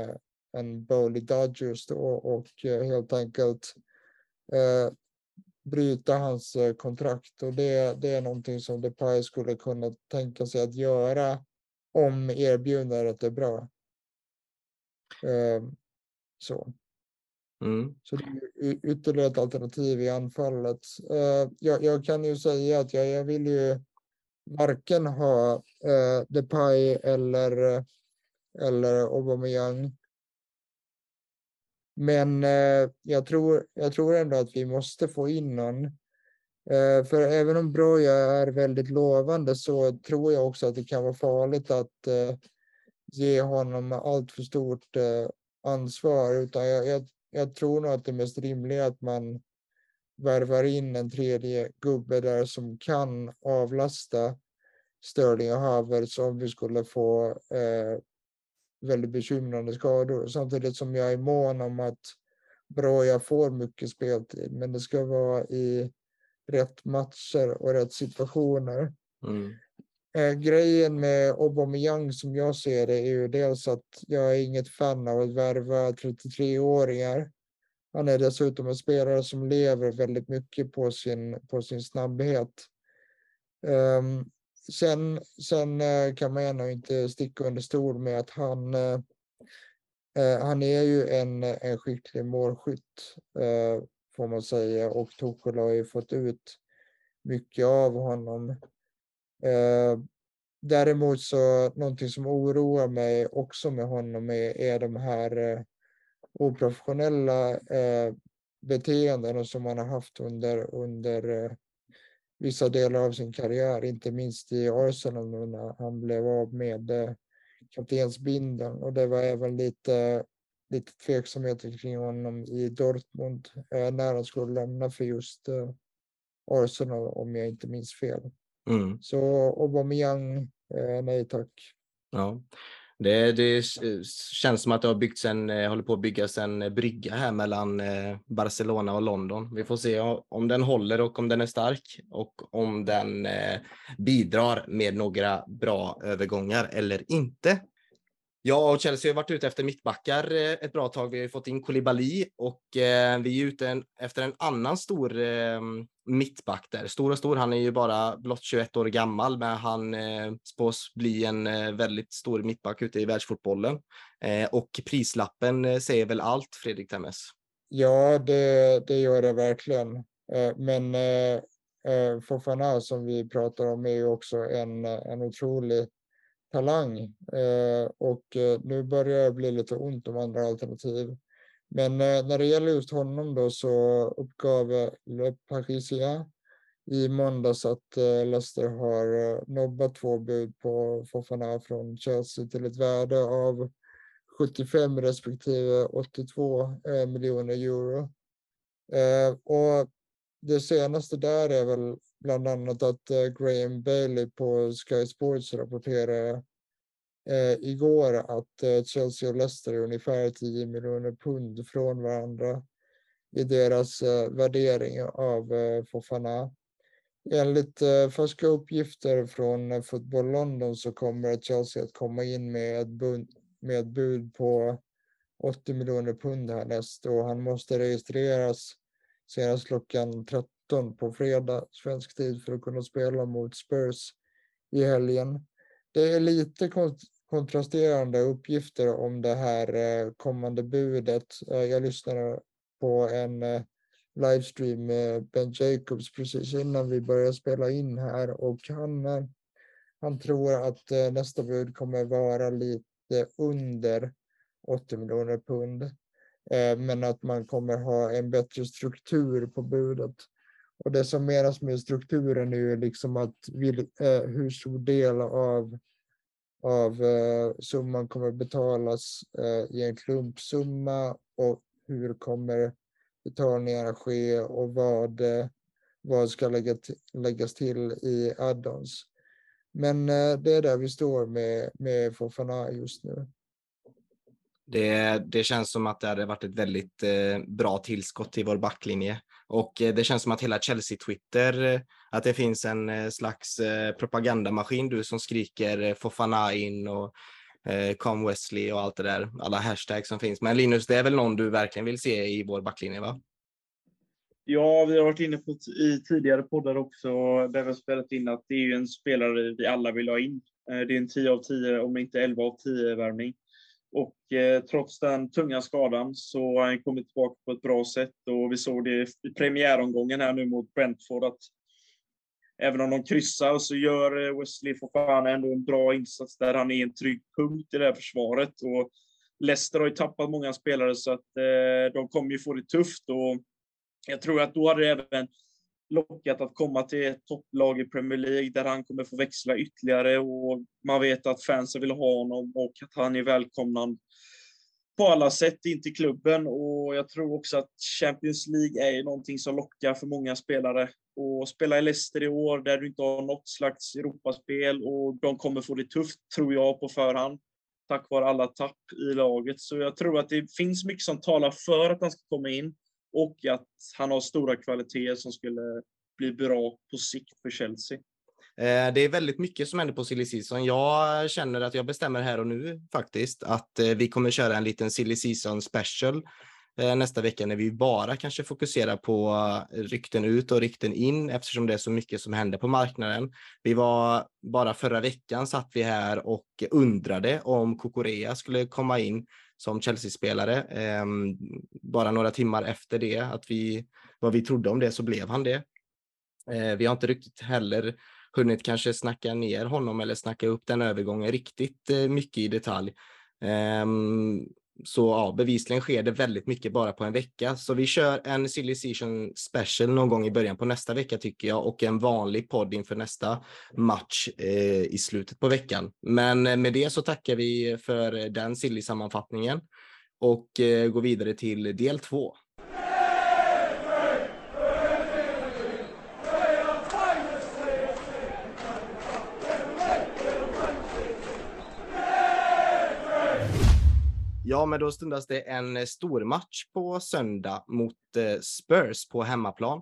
en Bowley Dodgers och, och helt enkelt bryta hans kontrakt. Och det, det är någonting som Depay skulle kunna tänka sig att göra om erbjudandet är bra. Så. Mm. Så det är ytterligare ett alternativ i anfallet. Uh, jag, jag, kan ju säga att jag, jag vill ju varken ha uh, Depay eller, eller Aubameyang. Men eh, jag, tror, jag tror ändå att vi måste få in någon. Eh, för även om Broja är väldigt lovande så tror jag också att det kan vara farligt att eh, ge honom allt för stort eh, ansvar. Utan jag, jag, jag tror nog att det mest rimliga är att man värvar in en tredje gubbe där som kan avlasta Sterling och Havertz om vi skulle få eh, väldigt bekymrande skador. Samtidigt som jag är mån om att Broja får mycket speltid, men det ska vara i rätt matcher och rätt situationer. Mm. Eh, grejen med Aubameyang som jag ser det är ju dels att jag är inget fan av att värva 33-åringar. Han är dessutom en spelare som lever väldigt mycket på sin, på sin snabbhet. Um, sen sen eh, kan man ändå inte sticka under stol med att han, eh, eh, han är ju en, en skicklig målskytt får man säga och Tuchel har ju fått ut mycket av honom. Däremot så någonting som oroar mig också med honom är, är de här eh, oprofessionella eh, beteenden som han har haft under, under eh, vissa delar av sin karriär, inte minst i Arsenal nu när han blev av med eh, kaptensbindeln och det var även lite, lite tveksamheter kring honom i Dortmund eh, när han skulle lämna för just eh, Arsenal om jag inte minns fel. Mm. Så Aubameyang, nej tack. Ja. Det, det, känns som att det har byggts en, eh, håller på att byggas en eh, brygga här mellan eh, Barcelona och London. Vi får se om den håller och om den är stark och om den bidrar med några bra övergångar eller inte. Ja, och Chelsea har varit ute efter mittbackar eh, ett bra tag. Vi har ju fått in Koulibaly och eh, vi är ute efter en annan stor eh, mittback där. Stor och stor, han är ju bara blott 21 år gammal, men han eh, spås bli en eh, väldigt stor mittback ute i världsfotbollen. Eh, och prislappen eh, säger väl allt, Fredrik Temmes? Ja, det, det gör det verkligen. Eh, men eh, eh Fofana som vi pratar om är ju också en, en otrolig talang eh, och eh, nu börjar det bli lite ont om andra alternativ. Men eh, när det gäller just honom då så uppgav Le Parisien i måndags att Leicester har nobbat två bud på Fofana från Chelsea till ett värde av 75 respektive 82 miljoner euro. Och det senaste där är väl bland annat att eh, Graham Bailey på Sky Sports rapporterade eh, igår att eh, Chelsea och Leicester är ungefär 10 miljoner pund från varandra i deras eh, värdering av eh, Fofana. Enligt eh, färska uppgifter från eh, Football London så kommer Chelsea att komma in med ett bud, med ett bud på 80 miljoner pund härnäst och han måste registreras senast klockan 17 på fredag svensk tid för att kunna spela mot Spurs i helgen. Det är lite kontrasterande uppgifter om det här eh, kommande budet. Eh, jag lyssnade på en eh, livestream med Ben Jacobs precis innan vi började spela in här och han, han tror att nästa bud kommer vara lite under 80 miljoner pund. Men att man kommer ha en bättre struktur på budet. Och det som menas med strukturen är ju liksom att vil, eh, hur stor del av, av eh, summan kommer betalas eh, i en klumpsumma och hur kommer betalningarna ske och vad, eh, vad ska lägga läggas till i add-ons. Men eh, det är där vi står med, med Fofana just nu. Det, det känns som att det hade varit ett väldigt eh, bra tillskott till vår backlinje. Och eh, det känns som att hela Chelsea-Twitter, eh, att det finns en eh, slags propagandamaskin du som skriker Fofana in och “Come Com Wesley och allt det där, alla hashtags som finns. Men Linus, det är väl någon du verkligen vill se i vår backlinje, va? Ja, vi har varit inne på i tidigare poddar också, där vi har spelat in att det är ju en spelare vi alla vill ha in. Det är en 10 av 10, om inte 11 av 10 värvning. Och eh, trots den tunga skadan så har han kommit tillbaka på ett bra sätt och vi såg det i premiäromgången här nu mot Brentford att även om de kryssar så gör eh, Wesley Fofana ändå en bra insats där. Han är en trygg punkt i det här försvaret och Leicester har ju tappat många spelare så att eh, de kommer ju få det tufft och jag tror att då hade det även lockat att komma till ett topplag i Premier League där han kommer få växla ytterligare och man vet att fansen vill ha honom och att han är välkomnad på alla sätt in till klubben och jag tror också att Champions League är någonting som lockar för många spelare. Och spela i Leicester i år där du inte har något slags Europaspel och de kommer få det tufft, tror jag, på förhand. Tack vare alla tapp i laget. Så jag tror att det finns mycket som talar för att han ska komma in och att han har stora kvaliteter som skulle bli bra på sikt för Chelsea. Eh, det är väldigt mycket som händer på silly season. Jag känner att jag bestämmer här och nu faktiskt att eh, vi kommer köra en liten silly season special Eh, nästa vecka när vi bara kanske fokuserar på eh, rykten ut och rykten in eftersom det är så mycket som händer på marknaden. Vi var bara förra veckan satt vi här och undrade om Kokorea skulle komma in som Chelsea-spelare. Ehm, bara några timmar efter det, att vi, vad vi trodde om det, så blev han det. Eh, vi har inte riktigt heller hunnit kanske snacka ner honom eller snacka upp den övergången riktigt eh, mycket i detalj. Ehm, så ja, bevisligen sker det väldigt mycket bara på en vecka. Så vi kör en Silly Season Special någon gång i början på nästa vecka tycker jag och en vanlig podd inför nästa match eh, i slutet på veckan. Men eh, med det så tackar vi för den Silly sammanfattningen och eh, går vidare till del två. Ja, men då stundas det en eh, stor match på söndag mot eh, Spurs på hemmaplan.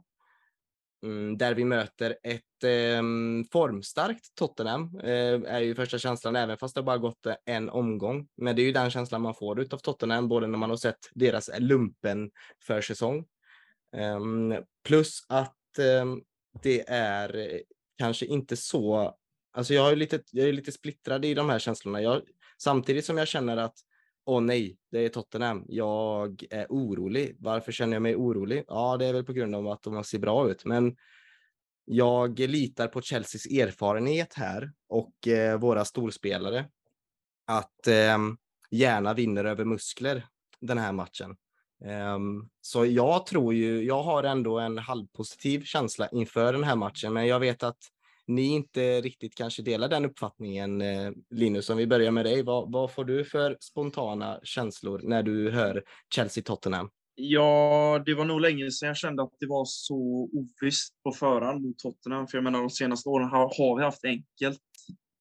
Mm, där vi möter ett eh, formstarkt Tottenham, eh, är ju första känslan, även fast det bara gått eh, en omgång. Men det är ju den känslan man får av Tottenham, både när man har sett deras lumpen för säsong. Eh, plus att ehm, det är kanske inte så, alltså jag är lite, jag är lite splittrad i de här känslorna. Jag, samtidigt som jag känner att åh nej, det är Tottenham. Jag är orolig. Varför känner jag mig orolig? Ja, det är väl på grund av att de ser bra ut, men jag litar på Chelseas erfarenhet här och eh, våra storspelare att eh, gärna vinner över muskler den här matchen. Um, så jag tror ju, jag har ändå en halvpositiv känsla inför den här matchen, men jag vet att ni inte riktigt kanske delar den uppfattningen. Eh, Linus, om vi börjar med dig, vad, vad får du för spontana känslor när du hör Chelsea-Tottenham? Ja, det var nog länge sedan jag kände att det var så ovisst på förhand mot Tottenham. För jag menar, de senaste åren har, har vi haft enkelt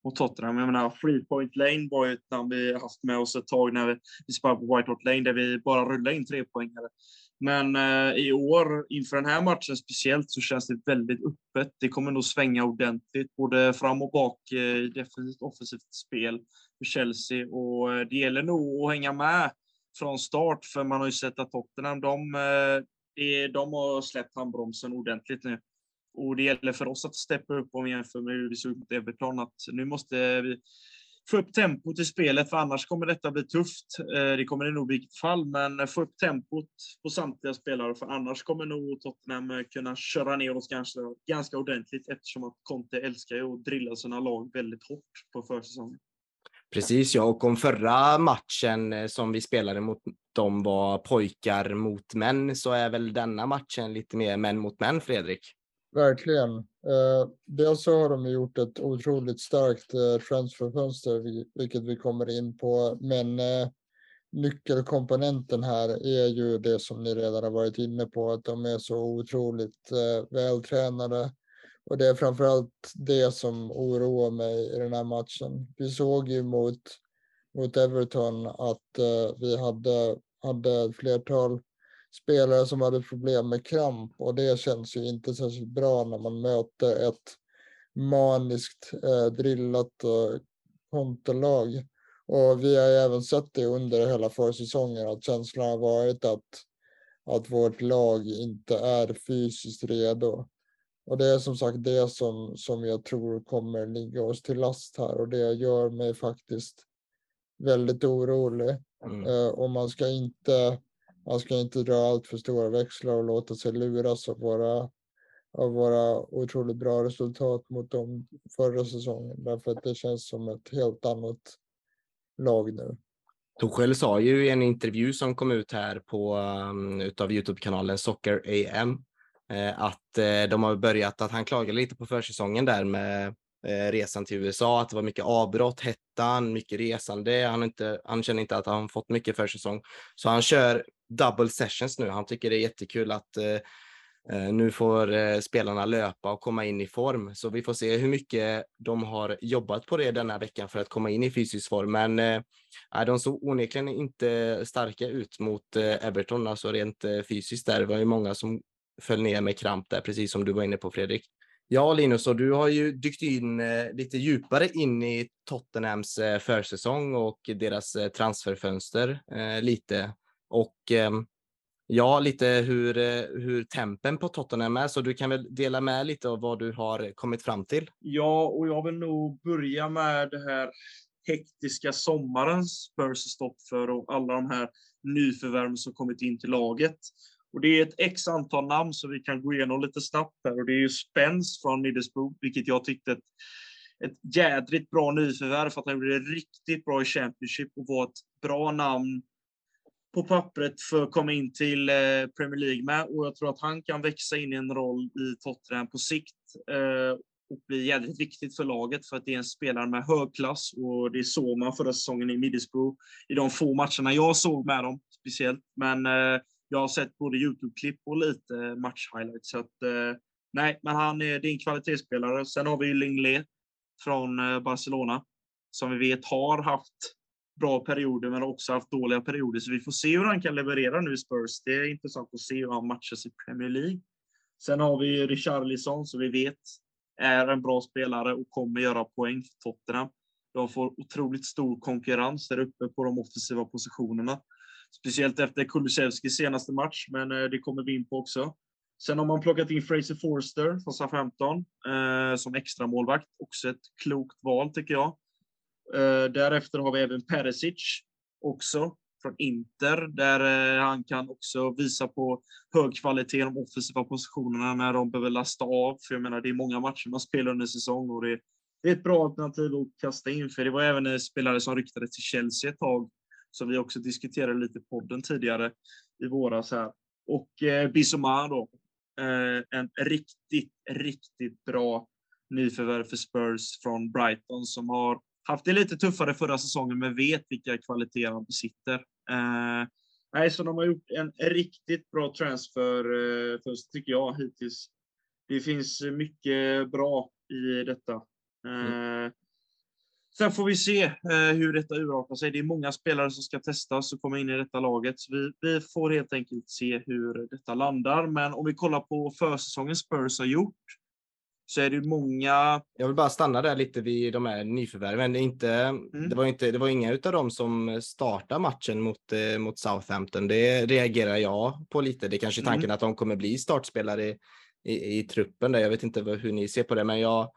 mot Tottenham. Jag menar, Free Point Lane var ju ett namn vi haft med oss ett tag när vi, vi spelade på White Hart Lane, där vi bara rullade in tre poängare. Men eh, i år, inför den här matchen speciellt, så känns det väldigt öppet. Det kommer nog svänga ordentligt, både fram och bak eh, i defensivt offensivt spel för Chelsea. Och eh, det gäller nog att hänga med från start, för man har ju sett att Tottenham, de, de har släppt handbromsen ordentligt nu. Och det gäller för oss att steppa upp om vi jämför med hur vi såg ut mot Everton, att nu måste vi få upp tempot i spelet, för annars kommer detta bli tufft. Eh, det kommer det nog bli i vilket fall, men få upp tempot på samtliga spelare, för annars kommer nog Tottenham eh, kunna köra ner oss ganska, ganska ordentligt eftersom att Conte älskar ju att drilla sina lag väldigt hårt på försäsongen. Precis ja, och om förra matchen eh, som vi spelade mot dem var pojkar mot män så är väl denna matchen lite mer män mot män, Fredrik? Verkligen. Eh, dels så har de gjort ett otroligt starkt eh, transferfönster, vilket vi kommer in på. Men eh, nyckelkomponenten här är ju det som ni redan har varit inne på, att de är så otroligt eh, vältränade och det är framförallt det som oroar mig i den här matchen. Vi såg ju mot, mot Everton att eh, vi hade, hade ett flertal spelare som hade problem med kramp och det känns ju inte särskilt bra när man möter ett maniskt eh, drillat och konterlag. Och vi har även sett det under hela försäsongen att känslan har varit att, att vårt lag inte är fysiskt redo. Och det är som sagt det som, som jag tror kommer ligga oss till last här och det gör mig faktiskt väldigt orolig. Mm. Uh, och man ska inte man ska inte dra allt för stora växlar och låta sig luras av våra, av våra otroligt bra resultat mot dem förra säsongen. Därför att det känns som ett helt annat lag nu. Torshäll sa ju i en intervju som kom ut här på um, utav Youtube-kanalen Soccer AM eh, att eh, de har börjat, att han klagade lite på försäsongen där med eh, resan till USA, att det var mycket avbrott, hettan, mycket resande. Han, inte, han känner inte att han fått mycket försäsong. Så han kör double sessions nu. Han tycker det är jättekul att eh, eh, nu får eh, spelarna löpa och komma in i form. Så vi får se hur mycket de har jobbat på det denna veckan för att komma in i fysisk form. Men eh, de såg onekligen inte starka ut mot eh, Everton, alltså rent eh, fysiskt där. Det var ju många som föll ner med kramp där, precis som du var inne på Fredrik. Ja, Linus, och du har ju dykt in eh, lite djupare in i Tottenhams eh, försäsong och deras transferfönster lite. Och ehm, ja, lite hur, eh, hur tempen på Tottenham är, så du kan väl dela med lite av vad du har kommit fram till? Ja, och jag vill nog börja med det här hektiska sommarens Spurs stopp för och alla de här nyförvärven som kommit in till laget. Och det är ett x antal namn som vi kan gå igenom lite snabbt här. Och det är ju Spence från Middlesbrough, vilket jag tyckte ett, ett jädrigt bra nyförvärv för att han gjorde det riktigt bra i Championship och var ett bra namn på pappret för att komma in till eh, Premier League med. Och jag tror att han kan växa in i en roll i Tottenham på sikt eh, och bli jävligt viktigt för laget för att det är en spelare med hög klass och det såg man förra säsongen i Middlesbrough i de få matcherna jag såg med dem speciellt. Men eh, jag har sett både Youtube-klipp och lite match-highlights. Så att, nej, men han är, det är en kvalitetsspelare. Sen har vi ju Linglet från Barcelona som vi vet har haft bra perioder men också haft dåliga perioder. Så vi får se hur han kan leverera nu i Spurs. Det är intressant att se hur han matchas i Premier League. Sen har vi Richarlison som vi vet är en bra spelare och kommer göra poäng för Tottenham. De får otroligt stor konkurrens där uppe på de offensiva positionerna. Speciellt efter Kulusevskis senaste match, men eh, det kommer vi in på också. Sen har man plockat in Fraser Forster från Southampton eh, som extra målvakt. Också ett klokt val tycker jag. Eh, därefter har vi även Perisic också från Inter där eh, han kan också visa på hög kvalitet i de offensiva positionerna när de behöver lasta av. För jag menar, det är många matcher man spelar under säsong och det, det är ett bra alternativ att kasta in. För det var även en spelare som ryktades till Chelsea ett tag som vi också diskuterade lite i podden tidigare i våras här. Och eh, Bissouma då. Eh, en riktigt, riktigt bra nyförvärv för Spurs från Brighton som har haft det lite tuffare förra säsongen men vet vilka kvaliteter han besitter. Eh, nej, så de har gjort en riktigt bra transfer eh, först tycker jag hittills. Det finns mycket bra i detta. Mm. Eh, Sen får vi se eh, hur detta urartar sig. Det är många spelare som ska testas och komma in i detta laget. Vi, vi, får helt enkelt se hur detta landar. Men om vi kollar på försäsongen Spurs har gjort så är det många. Jag vill bara stanna där lite vid de här nyförvärven. Det, inte, mm. det, var inte, det var inga av dem som startade matchen mot, eh, mot Southampton. Det reagerar jag på lite. Det är kanske tanken mm. att de kommer bli startspelare i, i, i truppen. Där. Jag vet inte hur ni ser på det, men jag,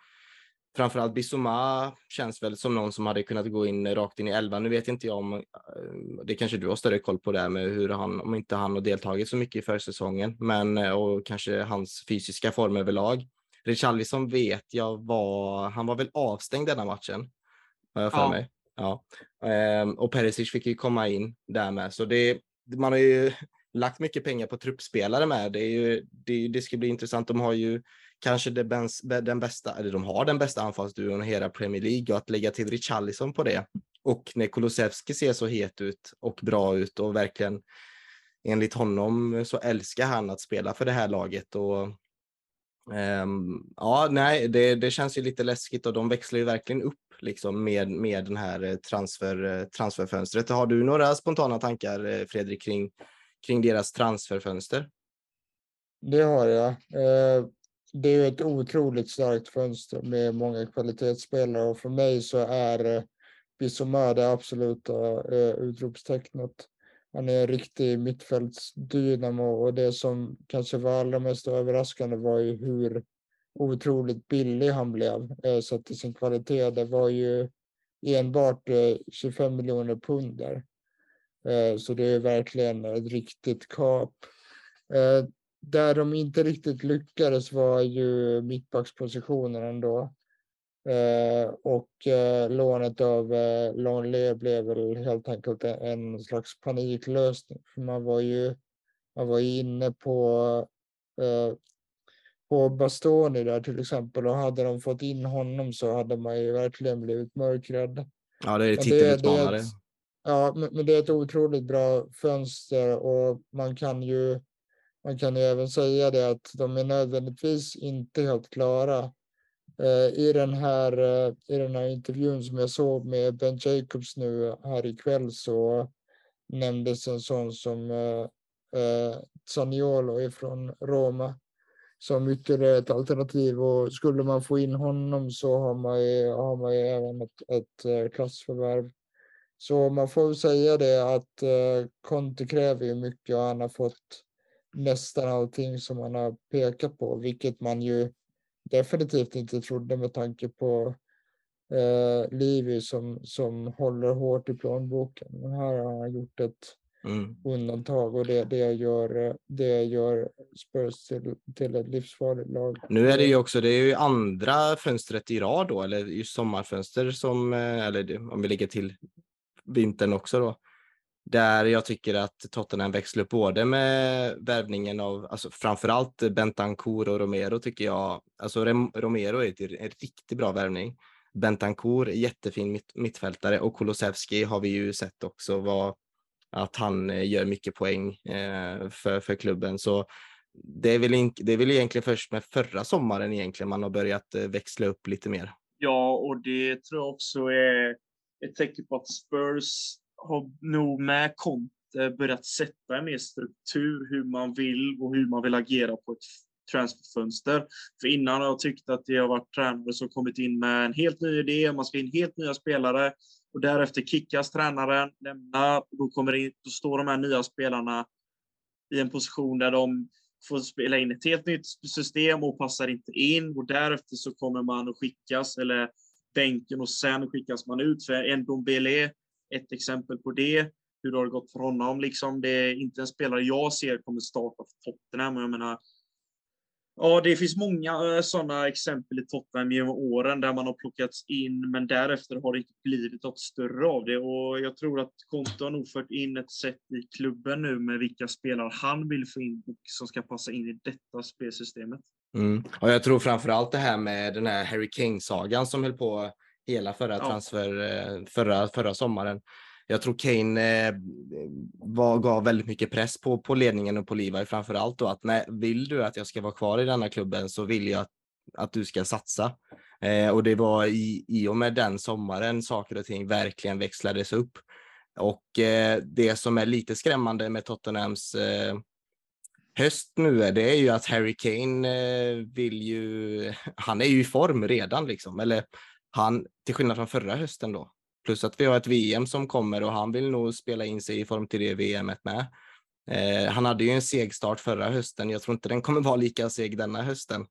framförallt Bissoma känns väl som någon som hade kunnat gå in rakt in i elvan. Nu vet inte jag om, eh, det kanske du har större koll på det med hur han, om inte han har deltagit så mycket i försäsongen, men eh, och kanske hans fysiska form överlag. Richarlison vet jag var, han var väl avstängd denna matchen, har jag för ja. mig. Ja. Ehm, och Perisic fick ju komma in där med, så det, man har ju lagt mycket pengar på truppspelare med. Det, är ju, det, det ska bli intressant. De har ju kanske bäst, den bästa, eller de har den bästa anfallsduon i hela Premier League och att lägga till Richarlison på det. Och när Kulusevski ser så het ut och bra ut och verkligen enligt honom så älskar han att spela för det här laget och Um, ja, nej, det, det känns ju lite läskigt och de växlar ju verkligen upp liksom med, med den här eh, transfer, eh, transferfönstret. Har du några spontana tankar, eh, Fredrik, kring, kring deras transferfönster? Det har jag. Ehm, det är ett otroligt starkt fönster med många kvalitetsspelare och för mig så är Bissoma det absoluta utropstecknet. Han är en riktig mittfältsdynamo och det som kanske var allra mest överraskande var ju hur otroligt billig han blev eh, sett till sin kvalitet. Det var ju enbart eh, 25 miljoner pund där. Eh, så det är verkligen ett riktigt kap. Där de inte riktigt lyckades var ju mittbackspositionen ändå. Och lånet av Longley blev väl helt enkelt en slags paniklösning. För man var ju man var inne på på Bastoni där till exempel och hade de fått in honom så hade man ju verkligen blivit mörkrädd. Ja, det är titelutmanare. Ja, men det är ett otroligt bra fönster och man kan ju man kan ju även säga det att de är nödvändigtvis inte helt klara. Eh, I den här, eh, i den här intervjun som jag såg med Ben Jacobs nu här ikväll så nämndes en sån som eh, eh, Zaniolo ifrån Roma som ytterligare ett alternativ och skulle man få in honom så har man ju, har man ju även ett, ett klassförvärv. Så man får säga det att eh, Conte kräver ju mycket och han har fått nästan allting som han har pekat på, vilket man ju definitivt inte trodde med tanke på eh, Livi som, som håller hårt i plånboken. Men här har han gjort ett mm. undantag och det, det, gör, det gör Spurs till, till ett livsfarligt lag. Nu är det ju också, det är ju andra fönstret i rad då, eller just sommarfönster som, eh, eller om vi lägger till vintern också då, där jag tycker att Tottenham växlar upp både med värvningen av, alltså framförallt Bentancourt och Romero tycker jag, alltså Romero är en riktigt bra värvning. Bentancourt, jättefin mitt, mittfältare och Kulusevski har vi ju sett också vad, att han eh, gör mycket poäng eh, för, för klubben. Så det är, väl in, det är väl egentligen först med förra sommaren egentligen man har börjat eh, växla upp lite mer. Ja, och det tror jag också är ett tecken på att Spurs har nog med Conte börjat sätta en mer struktur hur man vill och hur man vill agera på ett transferfönster. För innan har jag tyckt att det har varit tränare som kommit in med en helt ny idé, man ska in helt nya spelare och därefter kickas tränaren, lämna, då, kommer in, då står de här nya spelarna i en position där de får spela in ett helt nytt system och passar inte in och därefter så kommer man att skickas eller bänken och sen skickas man ut. För en Dombele ett exempel på det, hur det har gått för honom. Liksom, det är inte en spelare jag ser kommer starta för Tottenham. Jag menar, Ja, det finns många eh, sådana exempel i Tottenham genom åren där man har plockats in, men därefter har det inte blivit något större av det. Och jag tror att Conte har nog fört in ett sätt i klubben nu med vilka spelare han vill få in och som ska passa in i detta spelsystemet. Mm. Och jag tror framför allt det här med den här Harry Kane-sagan som höll på hela förra ja. transfer, eh, förra, förra sommaren jag tror Kane eh, var, gav väldigt mycket press på, på ledningen och på Levi framför allt då att nej, vill du att jag ska vara kvar i denna klubben så vill jag att, att du ska satsa. Eh, och det var i, i och med den sommaren saker och ting verkligen växlades upp. Och eh, det som är lite skrämmande med Tottenhams eh, höst nu är det är ju att Harry Kane eh, vill ju, han är ju i form redan liksom, eller han, till skillnad från förra hösten då, Plus att vi har ett VM som kommer och han vill nog spela in sig i form till det VMet med. Eh, han hade ju en seg start förra hösten. Jag tror inte den kommer vara lika seg denna hösten.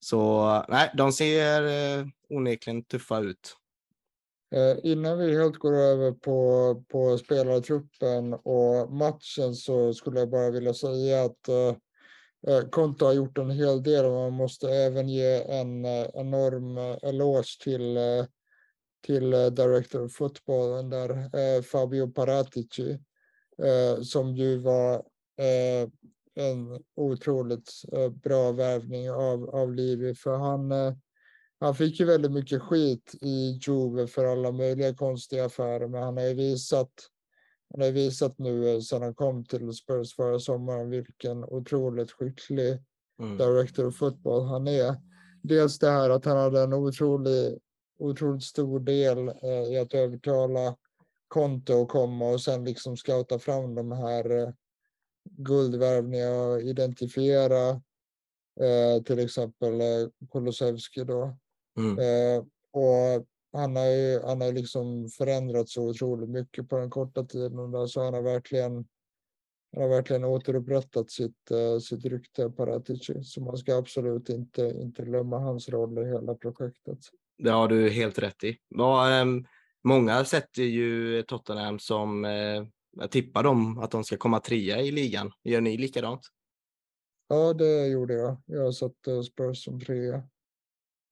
Så nej, de ser eh, onekligen tuffa ut. Eh, innan vi helt går över på, på spelartruppen och matchen så skulle jag bara vilja säga att eh, Eh, Konto har gjort en hel del och man måste även ge en eh, enorm eh, eloge till till Director of Football, där Fabio Paratici, som ju var en otroligt bra värvning av, av Livi, för han, han fick ju väldigt mycket skit i Juve för alla möjliga konstiga affärer, men han har ju visat han har visat nu sedan han kom till Spurs förra sommaren vilken otroligt skicklig Mm. director of football han är. Dels det här att han hade en otrolig, otroligt stor del eh, i att övertala Conte att komma och sen liksom scouta fram de här eh, guldvärvningarna och identifiera eh, till exempel eh, Kulusevski då. Mm. Eh, och han har ju han har liksom förändrats så otroligt mycket på den korta tiden. Där, så han har verkligen han har verkligen återupprättat sitt, uh, sitt rykte Paratici. Så man ska absolut inte, inte glömma hans roll i hela projektet. Det har du helt rätt i. Ja, um, många sätter ju Tottenham som uh, jag tippar dem att de ska komma trea i ligan. Gör ni likadant? Ja, det gjorde jag. Jag satte Spurs som trea.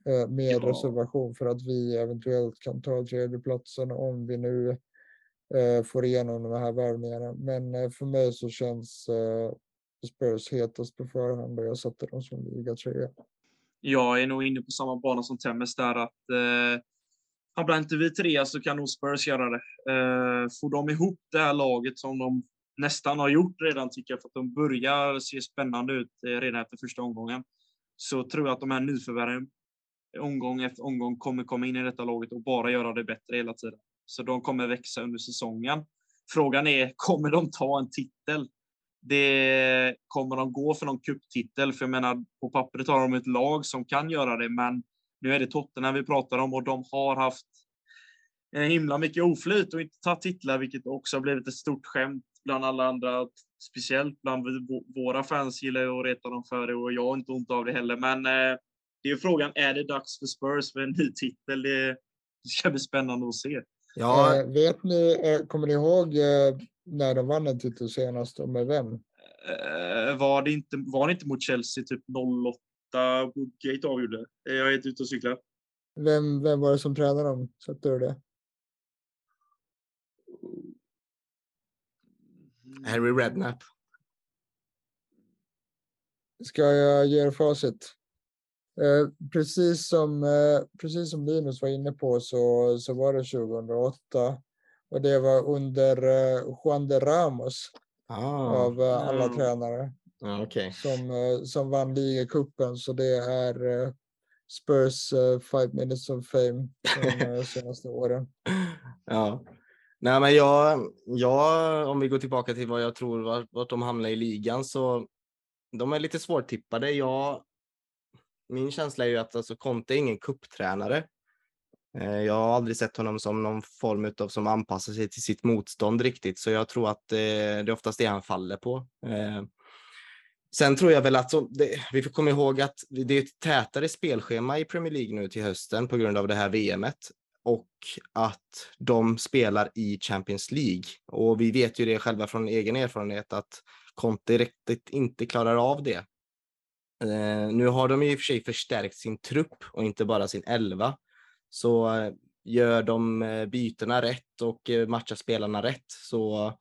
Eh, med Ja. reservation för att vi eventuellt kan ta tredjeplatsen om vi nu eh, får igenom de här värvningarna. Men eh, för mig så känns Spurs hetast på förhand och jag satte dem som liga trea. Jag är nog inne på samma bana som Temmes där att eh, hamnar inte vi trea så kan nog Spurs göra det. Eh, får de ihop det här laget som de nästan har gjort redan tycker jag för att de börjar se spännande ut redan efter första omgången. Så tror jag att de här nyförvärven omgång efter omgång kommer komma in i detta laget och bara göra det bättre hela tiden. Så de kommer växa under säsongen. Frågan är, kommer de ta en titel? Det kommer de gå för någon kupptitel? För jag menar, på pappret har de ett lag som kan göra det, men nu är det Tottenham vi pratar om och de har haft en himla mycket oflyt och inte tagit titlar, vilket också har blivit ett stort skämt bland alla andra. Speciellt bland våra fans gillar jag att reta dem för det och jag har inte ont av det heller. Men eh, det är frågan, är det dags för Spurs för en ny titel? Det, ska bli spännande att se. Ja, Eh, vet ni, eh, kommer ni ihåg eh, när de vann en titel senast och med vem? Eh, var, det inte, var det inte mot Chelsea typ 08 Woodgate avgjorde? Eh, Jag är ute och cyklar. Vem, vem var det som tränade dem? Sätter du det? Harry Redknapp. Ska jag ge er facit? Eh, precis, som, eh, precis som Linus var inne på så, så var det 2008 och det var under eh, Juan de Ramos Ah, av alla Mm. tränare ja, okej. som, som vann ligacupen. Så det är Spurs Five Minutes of Fame de senaste åren. Ja. Nej, men jag, jag, om vi går tillbaka till vad jag tror vart, vart de hamnar i ligan så de är lite svårtippade. Jag, min känsla är ju att alltså, Conte är ingen kupptränare. Eh, Jag har aldrig sett honom som någon form utav som anpassar sig till sitt motstånd riktigt, så jag tror att eh, det är oftast det han faller på. Eh, Sen tror jag väl att så, det, vi får komma ihåg att det är ett tätare spelschema i Premier League nu till hösten på grund av det här VMet och att de spelar i Champions League. Och vi vet ju det själva från egen erfarenhet att Conte riktigt inte klarar av det. Eh, nu har de ju i och för sig förstärkt sin trupp och inte bara sin elva. Så eh, gör de eh, bytena rätt och eh, matchar spelarna rätt så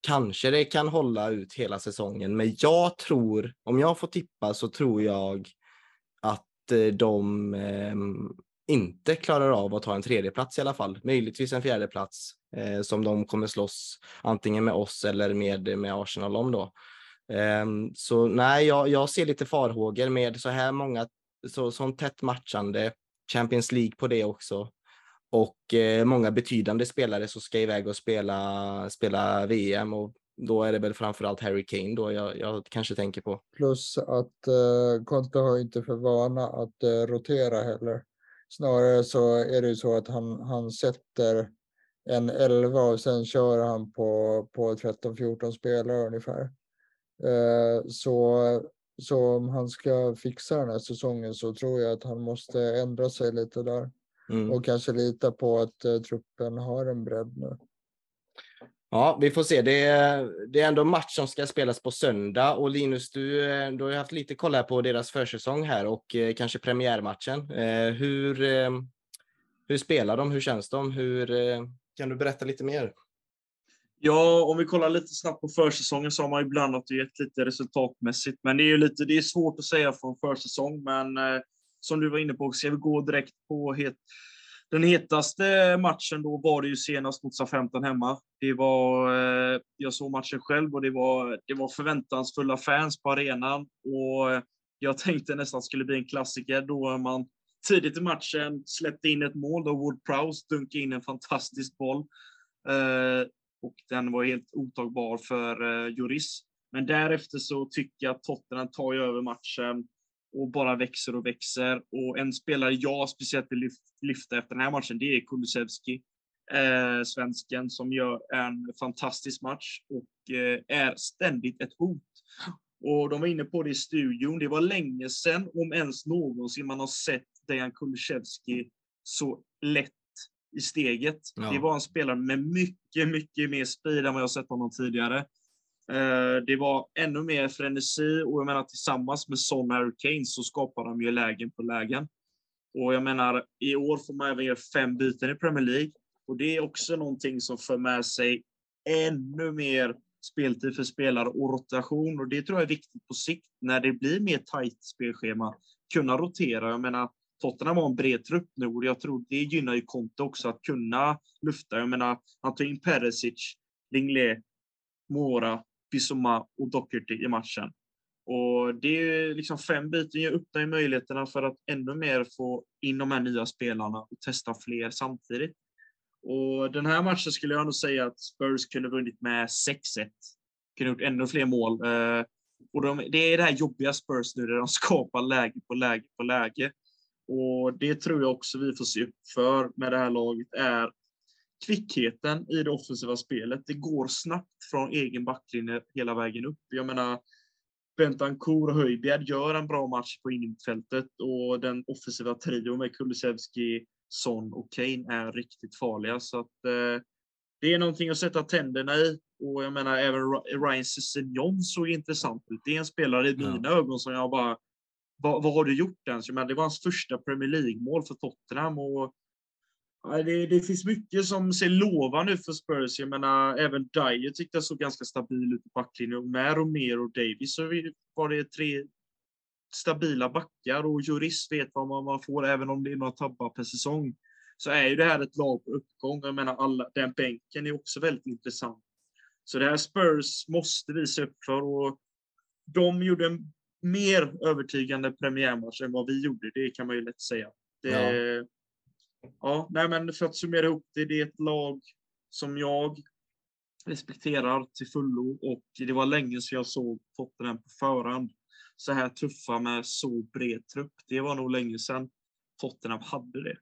kanske det kan hålla ut hela säsongen. Men jag tror, om jag får tippa så tror jag att de ehm, inte klarar av att ta en tredje plats i alla fall. Möjligtvis en fjärde plats eh, som de kommer slåss antingen med oss eller med, med Arsenal om då. Ehm, så nej, jag, jag ser lite farhågor med så här många, så, sån tätt matchande, Champions League på det också och eh, många betydande spelare som ska iväg och spela, spela VM och då är det väl framförallt Harry Kane då jag, jag kanske tänker på. Plus att eh, Conte har inte för vana att eh, rotera heller. Snarare så är det ju så att han, han sätter en 11 och sen kör han på, på 13-14 spelare ungefär. Eh, så, så om han ska fixa den här säsongen så tror jag att han måste ändra sig lite där Mm. och kanske lita på att eh, truppen har en bredd nu. Ja, vi får se. Det är, det är ändå match som ska spelas på söndag och Linus, du, eh, du har haft lite koll här på deras försäsong här och eh, kanske premiärmatchen. Eh, hur, eh, hur spelar de? Hur känns de? Hur, kan du berätta lite mer? Ja, om vi kollar lite snabbt på försäsongen så har man ju blandat och gett lite resultatmässigt. Men det är ju lite, det är svårt att säga från försäsong. Men eh, som du var inne på, ska vi gå direkt på het, den hetaste matchen då var det ju senast mot SA-15 hemma. Det var, eh, jag såg matchen själv och det var, det var förväntansfulla fans på arenan. Och eh, jag tänkte nästan skulle bli en klassiker då man tidigt i matchen släppte in ett mål då Wood Prowse dunkade in en fantastisk boll. Eh, och den var helt otagbar för eh, Juris. Men därefter så tycker jag att Tottenham tar över matchen och bara växer och växer. Och en spelare jag speciellt vill lyfta efter den här matchen, det är Kulusevski, eh, svensken, som gör en fantastisk match och eh, är ständigt ett hot. Och de var inne på det i studion. Det var länge sedan, om ens någonsin, man har sett Dejan Kulusevski så lätt i steget. Ja. Det var en spelare med mycket, mycket mer speed än vad jag sett honom tidigare. Eh, det var ännu mer frenesi och jag menar tillsammans med Son Harry så skapar de ju lägen på lägen. Och jag menar, i år får man även göra fem byten i Premier League. Och det är också någonting som för med sig ännu mer speltid för spelare och rotation. Och det tror jag är viktigt på sikt när det blir mer tajt spelschema. Kunna rotera. Jag menar, Tottenham har en bred trupp nu och jag tror det gynnar ju Conte också att kunna lufta. Jag menar, han tar in Perisic, Linglet, Mora, Bissoma och Doherty i matchen. Och det är liksom fem byten öppnar ju möjligheterna för att ännu mer få in de här nya spelarna och testa fler samtidigt. Och den här matchen skulle jag nog säga att Spurs kunde vunnit med 6-1. Kunde gjort ännu fler mål. Eh, och de, det är det här jobbiga Spurs nu där de skapar läge på läge på läge. Och det tror jag också vi får se upp för med det här laget är kvickheten i det offensiva spelet. Det går snabbt från egen backlinje hela vägen upp. Jag menar, Bentancourt och Höjbjerg gör en bra match på innerfältet och den offensiva trion med Kulusevski, Son och Kane är riktigt farliga. Så att, eh, det är någonting att sätta tänderna i. Och jag menar, även Ryan Sessignon såg intressant ut. Det är en spelare i mina ja. ögon som jag bara, vad, vad har du gjort ens? Men det var hans första Premier League-mål för Tottenham och det, det, finns mycket som ser lovande ut för Spurs. Jag menar, även Dyer tyckte jag såg ganska stabil ut i backlinjen. Med Romero och Davis så var det tre stabila backar och Juris vet vad man, man får även om det är några tabbar per säsong. Så är ju det här ett lag på uppgång. Jag menar, alla, den bänken är också väldigt intressant. Så det här Spurs måste vi se upp för och de gjorde en mer övertygande premiärmatch än vad vi gjorde. Det kan man ju lätt säga. Det, ja ja, nej men för att summera ihop det, det är ett lag som jag respekterar till fullo och det var länge sedan jag såg Tottenham på förhand så här tuffa med så bred trupp. Det var nog länge sedan Tottenham hade det.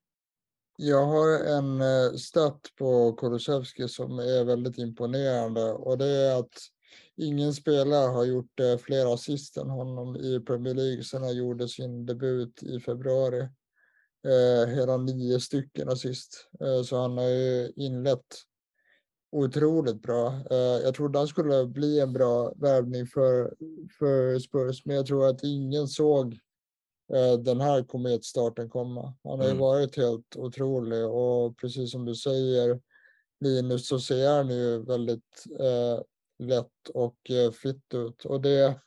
Jag har en eh, stat på Kulusevski som är väldigt imponerande och det är att ingen spelare har gjort eh, fler assist än honom i Premier League sedan han gjorde sin debut i februari eh, hela nio stycken assist. Eh, så han har ju inlett otroligt bra. Jag trodde han skulle bli en bra värvning för, för Spurs, men jag tror att ingen såg den här kometstarten komma. Han har ju mm. varit helt otrolig och precis som du säger Linus så ser han ju väldigt eh, lätt och eh, fitt ut och det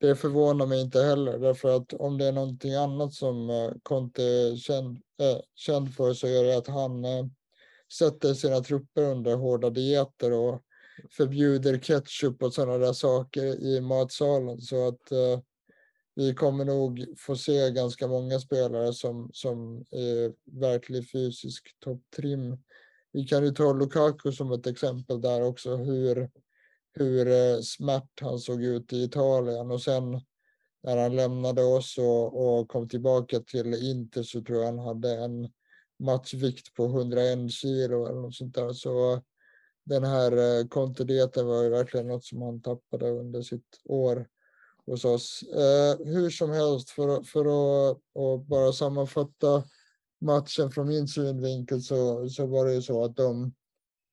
det förvånar mig inte heller, därför att om det är någonting annat som eh, Conte är känd, äh, känd för så är det att han äh, sätter sina trupper under hårda dieter och förbjuder ketchup och sådana där saker i matsalen. Så att äh, vi kommer nog få se ganska många spelare som, som är verklig fysisk topptrim. Vi kan ju ta Lukaku som ett exempel där också, hur hur eh, smärt han såg ut i Italien och sen när han lämnade oss och, och kom tillbaka till Inter så tror jag han hade en matchvikt på 101 kilo eller något sånt där. Så den här eh, kontinuiteten var ju verkligen något som han tappade under sitt år hos oss. Eh, hur som helst, för, för att och bara sammanfatta matchen från min synvinkel så, så var det ju så att de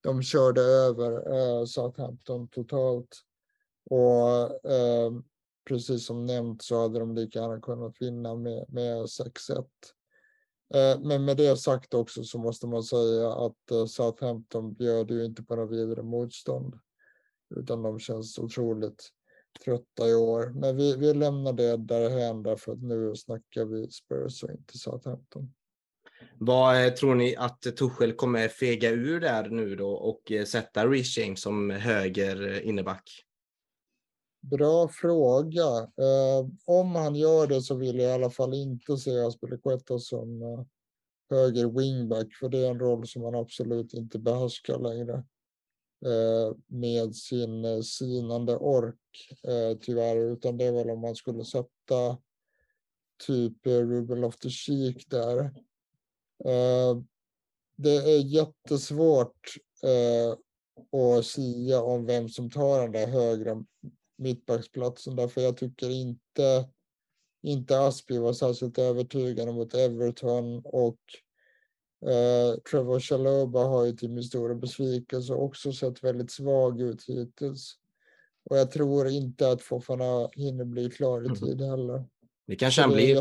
de körde över eh, Southampton totalt. Och eh, precis som nämnt så hade de lika gärna kunnat vinna med, med 6-1. Eh, men med det sagt också så måste man säga att eh, Southampton bjöd ju inte på något vidare motstånd. Utan de känns otroligt trötta i år. Men vi, vi lämnar det därhän därför att nu snackar vi Spurs och inte Southampton. Vad eh, tror ni att Tuchel kommer fega ur där nu då och eh, sätta Reece James som höger eh, inneback? Bra fråga. Eh, om han gör det så vill jag i alla fall inte se Aspilicueta som eh, höger wingback, för det är en roll som han absolut inte behärskar längre. Eh, med sin eh, sinande ork, eh, tyvärr, utan det är väl om man skulle sätta typ eh, Ruben Loftus-Cheek där. Eh, det är jättesvårt eh, att sia om vem som tar den där högra mittbacksplatsen därför jag tycker inte inte Aspi var särskilt övertygande mot Everton och eh, Trevor Chalobah har ju till min stora besvikelse också sett väldigt svag ut hittills. Och jag tror inte att Fofana hinner bli klar i Mhm. tid heller. Det kanske han blir.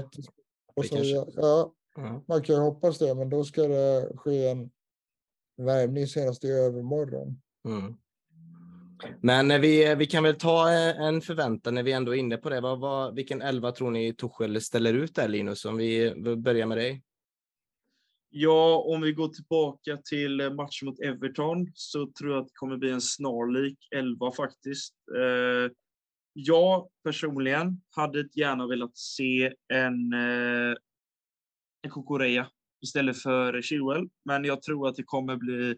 Det kanske-. Ja, Ja. man kan ju hoppas det, men då ska det ske en värvning senast i övermorgon. Mm. Men eh, vi, vi kan väl ta eh, en förväntan när vi ändå är inne på det. Vad, vad, vilken elva tror ni Tuchel ställer ut där Linus? Om vi börjar med dig. Ja, om vi går tillbaka till matchen mot Everton så tror jag att det kommer bli en snarlik 11 faktiskt. Eh, jag personligen hade gärna velat se en, Kukureya istället för Chilwell, men jag tror att det kommer bli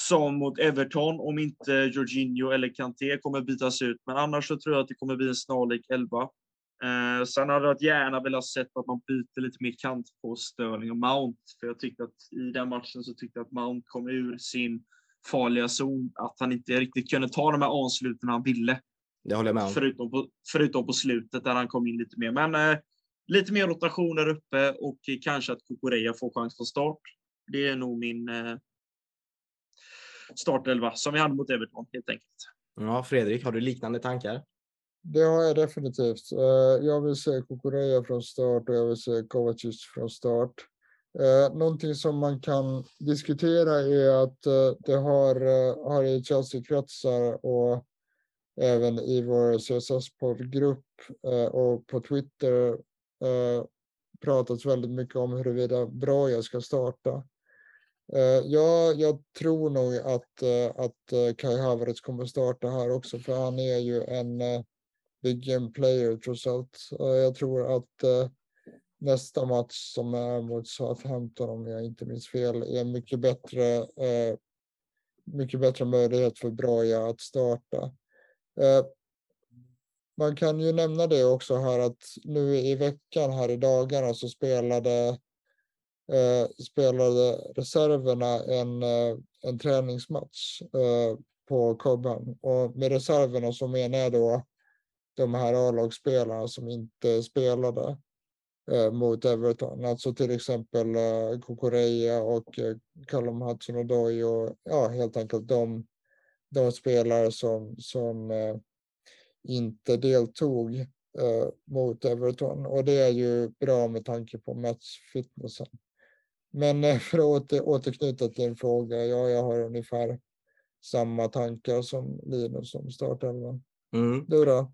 som mot Everton om inte Jorginho eller Kanté kommer bytas ut. Men annars så tror jag att det kommer bli en snarlik 11. Eh, sen hade jag gärna velat sett att man byter lite mer kant på Sterling och Mount. För jag tyckte att i den matchen så tyckte jag att Mount kom ur sin farliga zon. Att han inte riktigt kunde ta de här avsluten han ville. Det håller jag med om. Förutom på, förutom på slutet där han kom in lite mer. Men eh, lite mer rotation där uppe och kanske att Kukureya får chans från start. Det är nog min eh, startelva som vi hade mot Everton helt enkelt. Ja, Fredrik, har du liknande tankar? Det har jag definitivt. Eh, Jag vill se Kukureya från start och jag vill se Kovacic från start. Eh, Någonting som man kan diskutera är att det har, har i Chelsea-kretsar och även i vår CSS-poddgrupp och på Twitter eh, pratats väldigt mycket om huruvida Broja ska starta. Eh, Ja, jag tror nog att, eh, att eh, Kai Havertz kommer starta här också, för han är ju en eh, big game player trots allt. Jag tror att nästa match som är mot Southampton, om jag inte minns fel, är en mycket bättre, mycket bättre möjlighet för Braja att starta. Man kan ju nämna det också här att nu i veckan här i dagarna så spelade eh, spelade reserverna en, eh, en träningsmatch eh, på Cobham. Och med reserverna så menar jag då de här A-lagsspelarna som inte spelade eh, mot Everton. Alltså till exempel eh, Kokoreya och eh, Callum Hudson-Odoi och ja, helt enkelt de, de spelare som, som eh, inte deltog eh, mot Everton. Och det är ju bra med tanke på matchfitnessen. Men eh, för att åter, återknyta till din fråga, ja, jag har ungefär samma tankar som Linus om startelvan. Mm. Du då?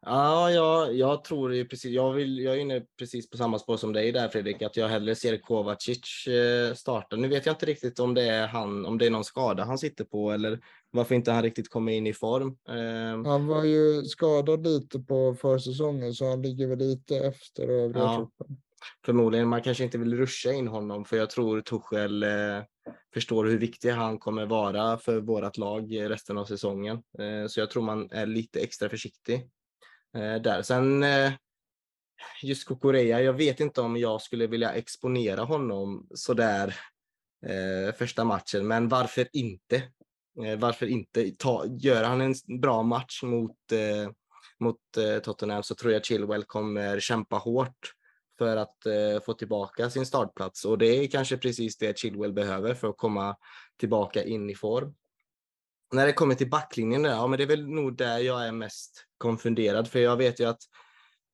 Ja, jag, jag tror ju precis. Jag, vill, jag är inne precis på samma spår som dig där Fredrik, att jag hellre ser Kovacic eh, starta. Nu vet jag inte riktigt om det är han, om det är någon skada han sitter på eller varför inte han riktigt kommer in i form. Eh, Han var ju skadad lite på försäsongen så han ligger väl lite efter övriga Ja. truppen. förmodligen, man kanske inte vill ruscha in honom för jag tror Tuchel eh, förstår hur viktig han kommer vara för vårt lag resten av säsongen. Eh, så jag tror man är lite extra försiktig eh, där. Sen eh, just Kukureya, jag vet inte om jag skulle vilja exponera honom sådär eh, första matchen, men varför inte? Eh, varför inte? Ta, gör han en bra match mot, eh, mot eh, Tottenham så tror jag Chilwell kommer kämpa hårt för att eh, få tillbaka sin startplats och det är kanske precis det Chilwell behöver för att komma tillbaka in i form. När det kommer till backlinjen, ja, men det är väl nog där jag är mest konfunderad för jag vet ju att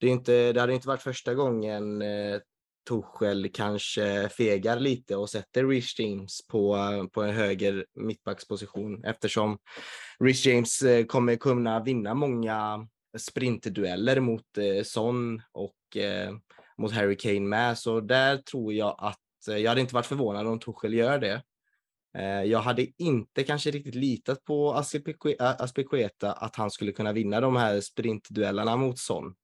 det, inte, det hade inte varit första gången eh, Torshäll kanske fegar lite och sätter Rich James på, på en höger mittbacksposition eftersom Rich James eh, kommer kunna vinna många sprintdueller mot eh, Son och eh, mot Harry Kane med. Så där tror jag att jag hade inte varit förvånad om Torshäll gör det. Jag hade inte kanske riktigt litat på Aspekueta att han skulle kunna vinna de här sprintduellerna mot Son.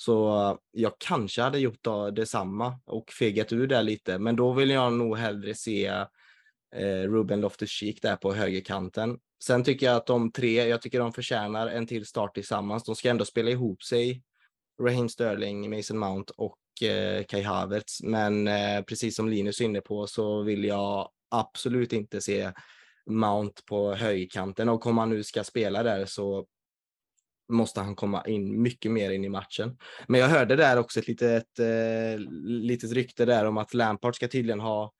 Så eh, jag kanske hade gjort detsamma och fegat ur där lite, men då vill jag nog hellre se eh, Ruben Loftus-Cheek där på högerkanten. Sen tycker jag att de tre, jag tycker de förtjänar en till start tillsammans. De ska ändå spela ihop sig, Raheem Sterling, Mason Mount och eh, Kai Havertz. Men precis som Linus är inne på så vill jag absolut inte se Mount på högerkanten och om han nu ska spela där så måste han komma in mycket mer in i matchen. Men jag hörde där också ett litet, eh, litet rykte där om att Lampard ska tydligen ha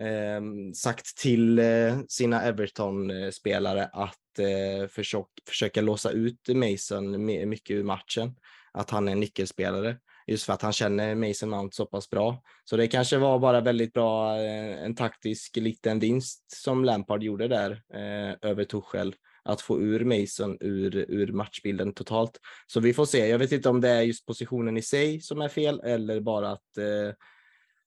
eh, sagt till eh, sina Everton-spelare att eh, försök, försöka låsa ut Mason mycket ur matchen. Att han är en nyckelspelare just för att han känner Mason Mount så pass bra. Så det kanske var bara väldigt bra, eh, en taktisk liten vinst som Lampard gjorde där eh, över Tuchel att få ur Mason ur, ur matchbilden totalt. Så vi får se. Jag vet inte om det är just positionen i sig som är fel eller bara att eh,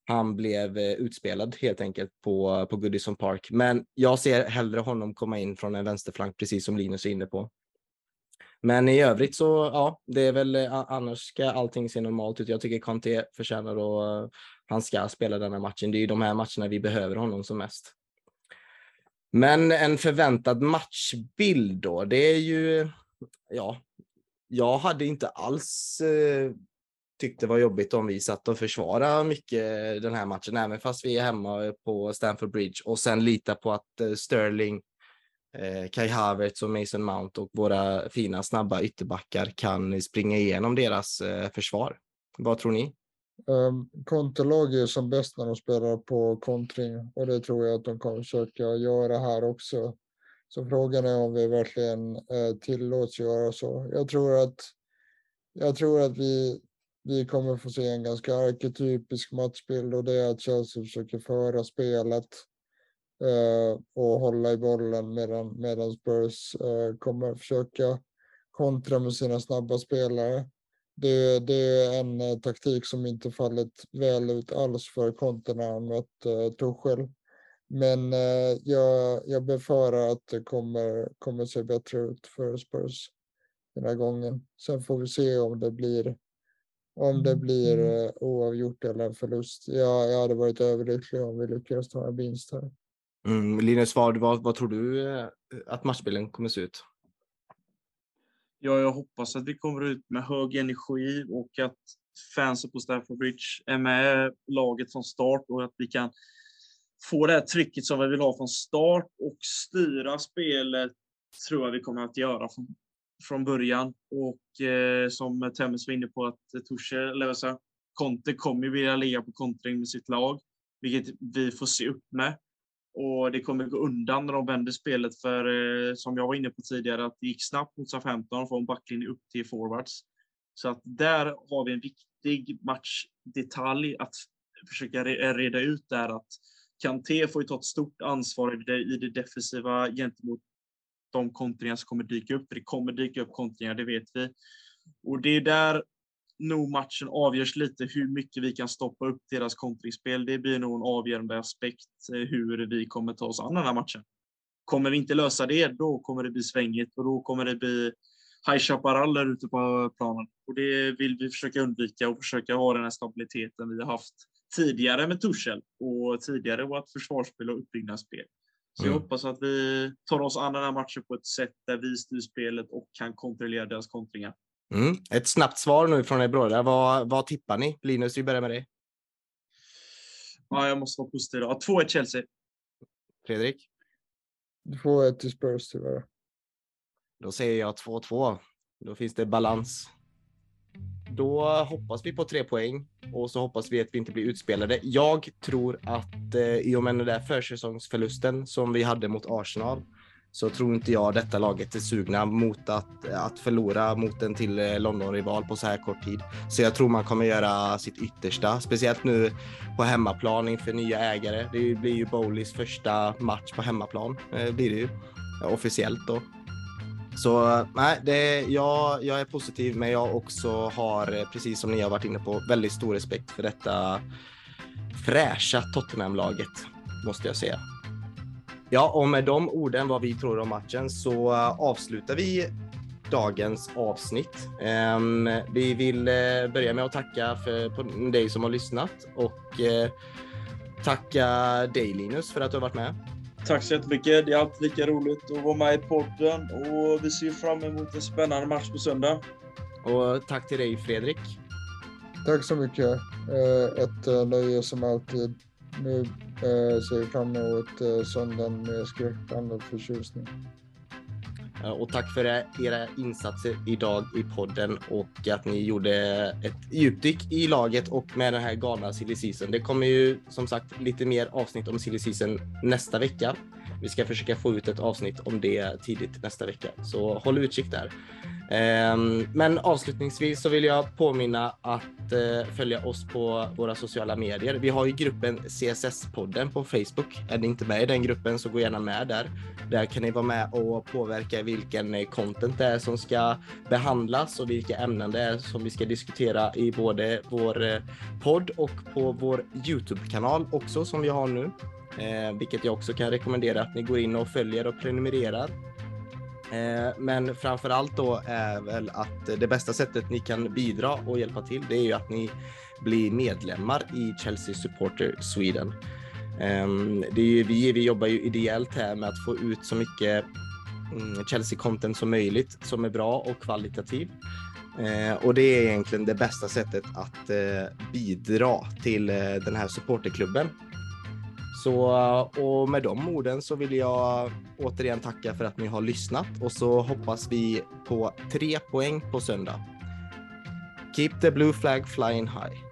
han blev eh, utspelad helt enkelt på, på Goodison Park. Men jag ser hellre honom komma in från en vänsterflank, precis som Linus är inne på. Men i övrigt så, ja, det är väl eh, annars ska allting se normalt ut. Jag tycker Conte förtjänar och eh, han ska spela den här matchen. Det är ju de här matcherna vi behöver honom som mest. Men en förväntad matchbild då, det är ju, ja, jag hade inte alls eh, tyckt det var jobbigt om vi satt och försvara mycket den här matchen, även fast vi är hemma på Stamford Bridge och sen lita på att eh, Sterling, eh, Kai Havertz och Mason Mount och våra fina snabba ytterbackar kan springa igenom deras eh, försvar. Vad tror ni? Um, är som bäst när de spelar på kontring och det tror jag att de kommer försöka göra här också. Så frågan är om vi verkligen eh, tillåts göra så. Jag tror att, jag tror att vi, vi kommer få se en ganska arketypisk matchbild och det är att Chelsea försöker föra spelet eh, och hålla i bollen medan, medan Spurs eh, kommer försöka kontra med sina snabba spelare. Det, det är en eh, taktik som inte fallit väl ut alls för Conte när han mötte uh, Tuchel. Men uh, jag, jag befarar att det kommer, kommer se bättre ut för Spurs den här gången. Sen får vi se om det blir om det blir uh, oavgjort eller en förlust. Jag, jag hade varit överlycklig om vi lyckades ta en vinst här. Mm, Linus, vad, vad, vad tror du att matchbilden kommer se ut? Ja, jag hoppas att vi kommer ut med hög energi och att fansen på Stafford Bridge är med laget från start och att vi kan få det här trycket som vi vill ha från start och styra spelet tror jag vi kommer att göra från, från början. Och eh, som Temmes var inne på att Tuchel, eller så, Conte kommer vilja ligga på kontring med sitt lag, vilket vi får se upp med. Och det kommer gå undan när de vänder spelet för, eh, som jag var inne på tidigare, att det gick snabbt mot SA-15 från backlinje upp till forwards. Så att där har vi en viktig matchdetalj att försöka eh, reda ut där att Kanté får ju ta ett stort ansvar i det, i det defensiva gentemot de kontringar som kommer dyka upp. För det kommer dyka upp kontringar, det vet vi. Och det är där nog matchen avgörs lite hur mycket vi kan stoppa upp deras kontringsspel. Det blir nog en avgörande aspekt eh, hur vi kommer ta oss an den här matchen. Kommer vi inte lösa det, då kommer det bli svängigt och då kommer det bli High Chaparral där ute på planen. Och det vill vi försöka undvika och försöka ha den här stabiliteten vi har haft tidigare med Tuchel och tidigare vårt försvarsspel och uppbyggnadsspel. Så mm. jag hoppas att vi tar oss an den här matchen på ett sätt där vi styr spelet och kan kontrollera deras kontringar. Mm. Ett snabbt svar nu från er båda. Vad, vad tippar ni? Linus, vi börjar med dig. Ja, jag måste vara positiv. 2-1 Chelsea. Fredrik? 2-1 till Spurs tyvärr. Då säger jag 2-2. Då finns det balans. Då hoppas vi på tre poäng och så hoppas vi att vi inte blir utspelade. Jag tror att eh, i och med den där försäsongsförlusten som vi hade mot Arsenal så tror inte jag detta laget är sugna mot att, att förlora mot en till eh, London-rival på så här kort tid. Så jag tror man kommer göra sitt yttersta, speciellt nu på hemmaplan inför nya ägare. Det blir ju Bowleys första match på hemmaplan, eh, blir det ju officiellt då. Så nej, det, jag, jag är positiv, men jag också har, eh, precis som ni har varit inne på, väldigt stor respekt för detta fräscha Tottenham-laget, måste jag säga. Ja, och med de orden vad vi tror om matchen så uh, avslutar vi dagens avsnitt. Um, vi vill uh, börja med att tacka för dig som har lyssnat och uh, tacka dig Linus för att du har varit med. Tack så jättemycket. Det är alltid lika roligt att vara med i podden och vi ser fram emot en spännande match på söndag. Och tack till dig Fredrik. Tack så mycket. Eh, ett eh, nöje som alltid. Nu eh, ser jag fram emot eh, söndagen med skräckblandad förtjusning. Och tack för era insatser idag i podden och att ni gjorde ett djupdyk i laget och med den här galna silly season. Det kommer ju som sagt lite mer avsnitt om silly season nästa vecka. Vi ska försöka få ut ett avsnitt om det tidigt nästa vecka, så håll utkik där. Ehm, men avslutningsvis så vill jag påminna att eh, följa oss på våra sociala medier. Vi har ju gruppen CSS-podden på Facebook. Är ni inte med i den gruppen så gå gärna med där. Där kan ni vara med och påverka vilken eh, content det är som ska behandlas och vilka ämnen det är som vi ska diskutera i både vår eh, podd och på vår Youtube-kanal också som vi har nu. Ehm, vilket jag också kan rekommendera att ni går in och följer och prenumererar. Eh, men framför allt då är väl att det bästa sättet ni kan bidra och hjälpa till, det är ju att ni blir medlemmar i Chelsea Supporter Sweden. Ehm, det är ju vi, vi jobbar ju ideellt här med att få ut så mycket mm, Chelsea-content som möjligt som är bra och kvalitativ. Eh, och det är egentligen det bästa sättet att eh, bidra till eh, den här supporterklubben så och med de orden så vill jag återigen tacka för att ni har lyssnat och så hoppas vi på tre poäng på söndag. Keep the blue flag flying high.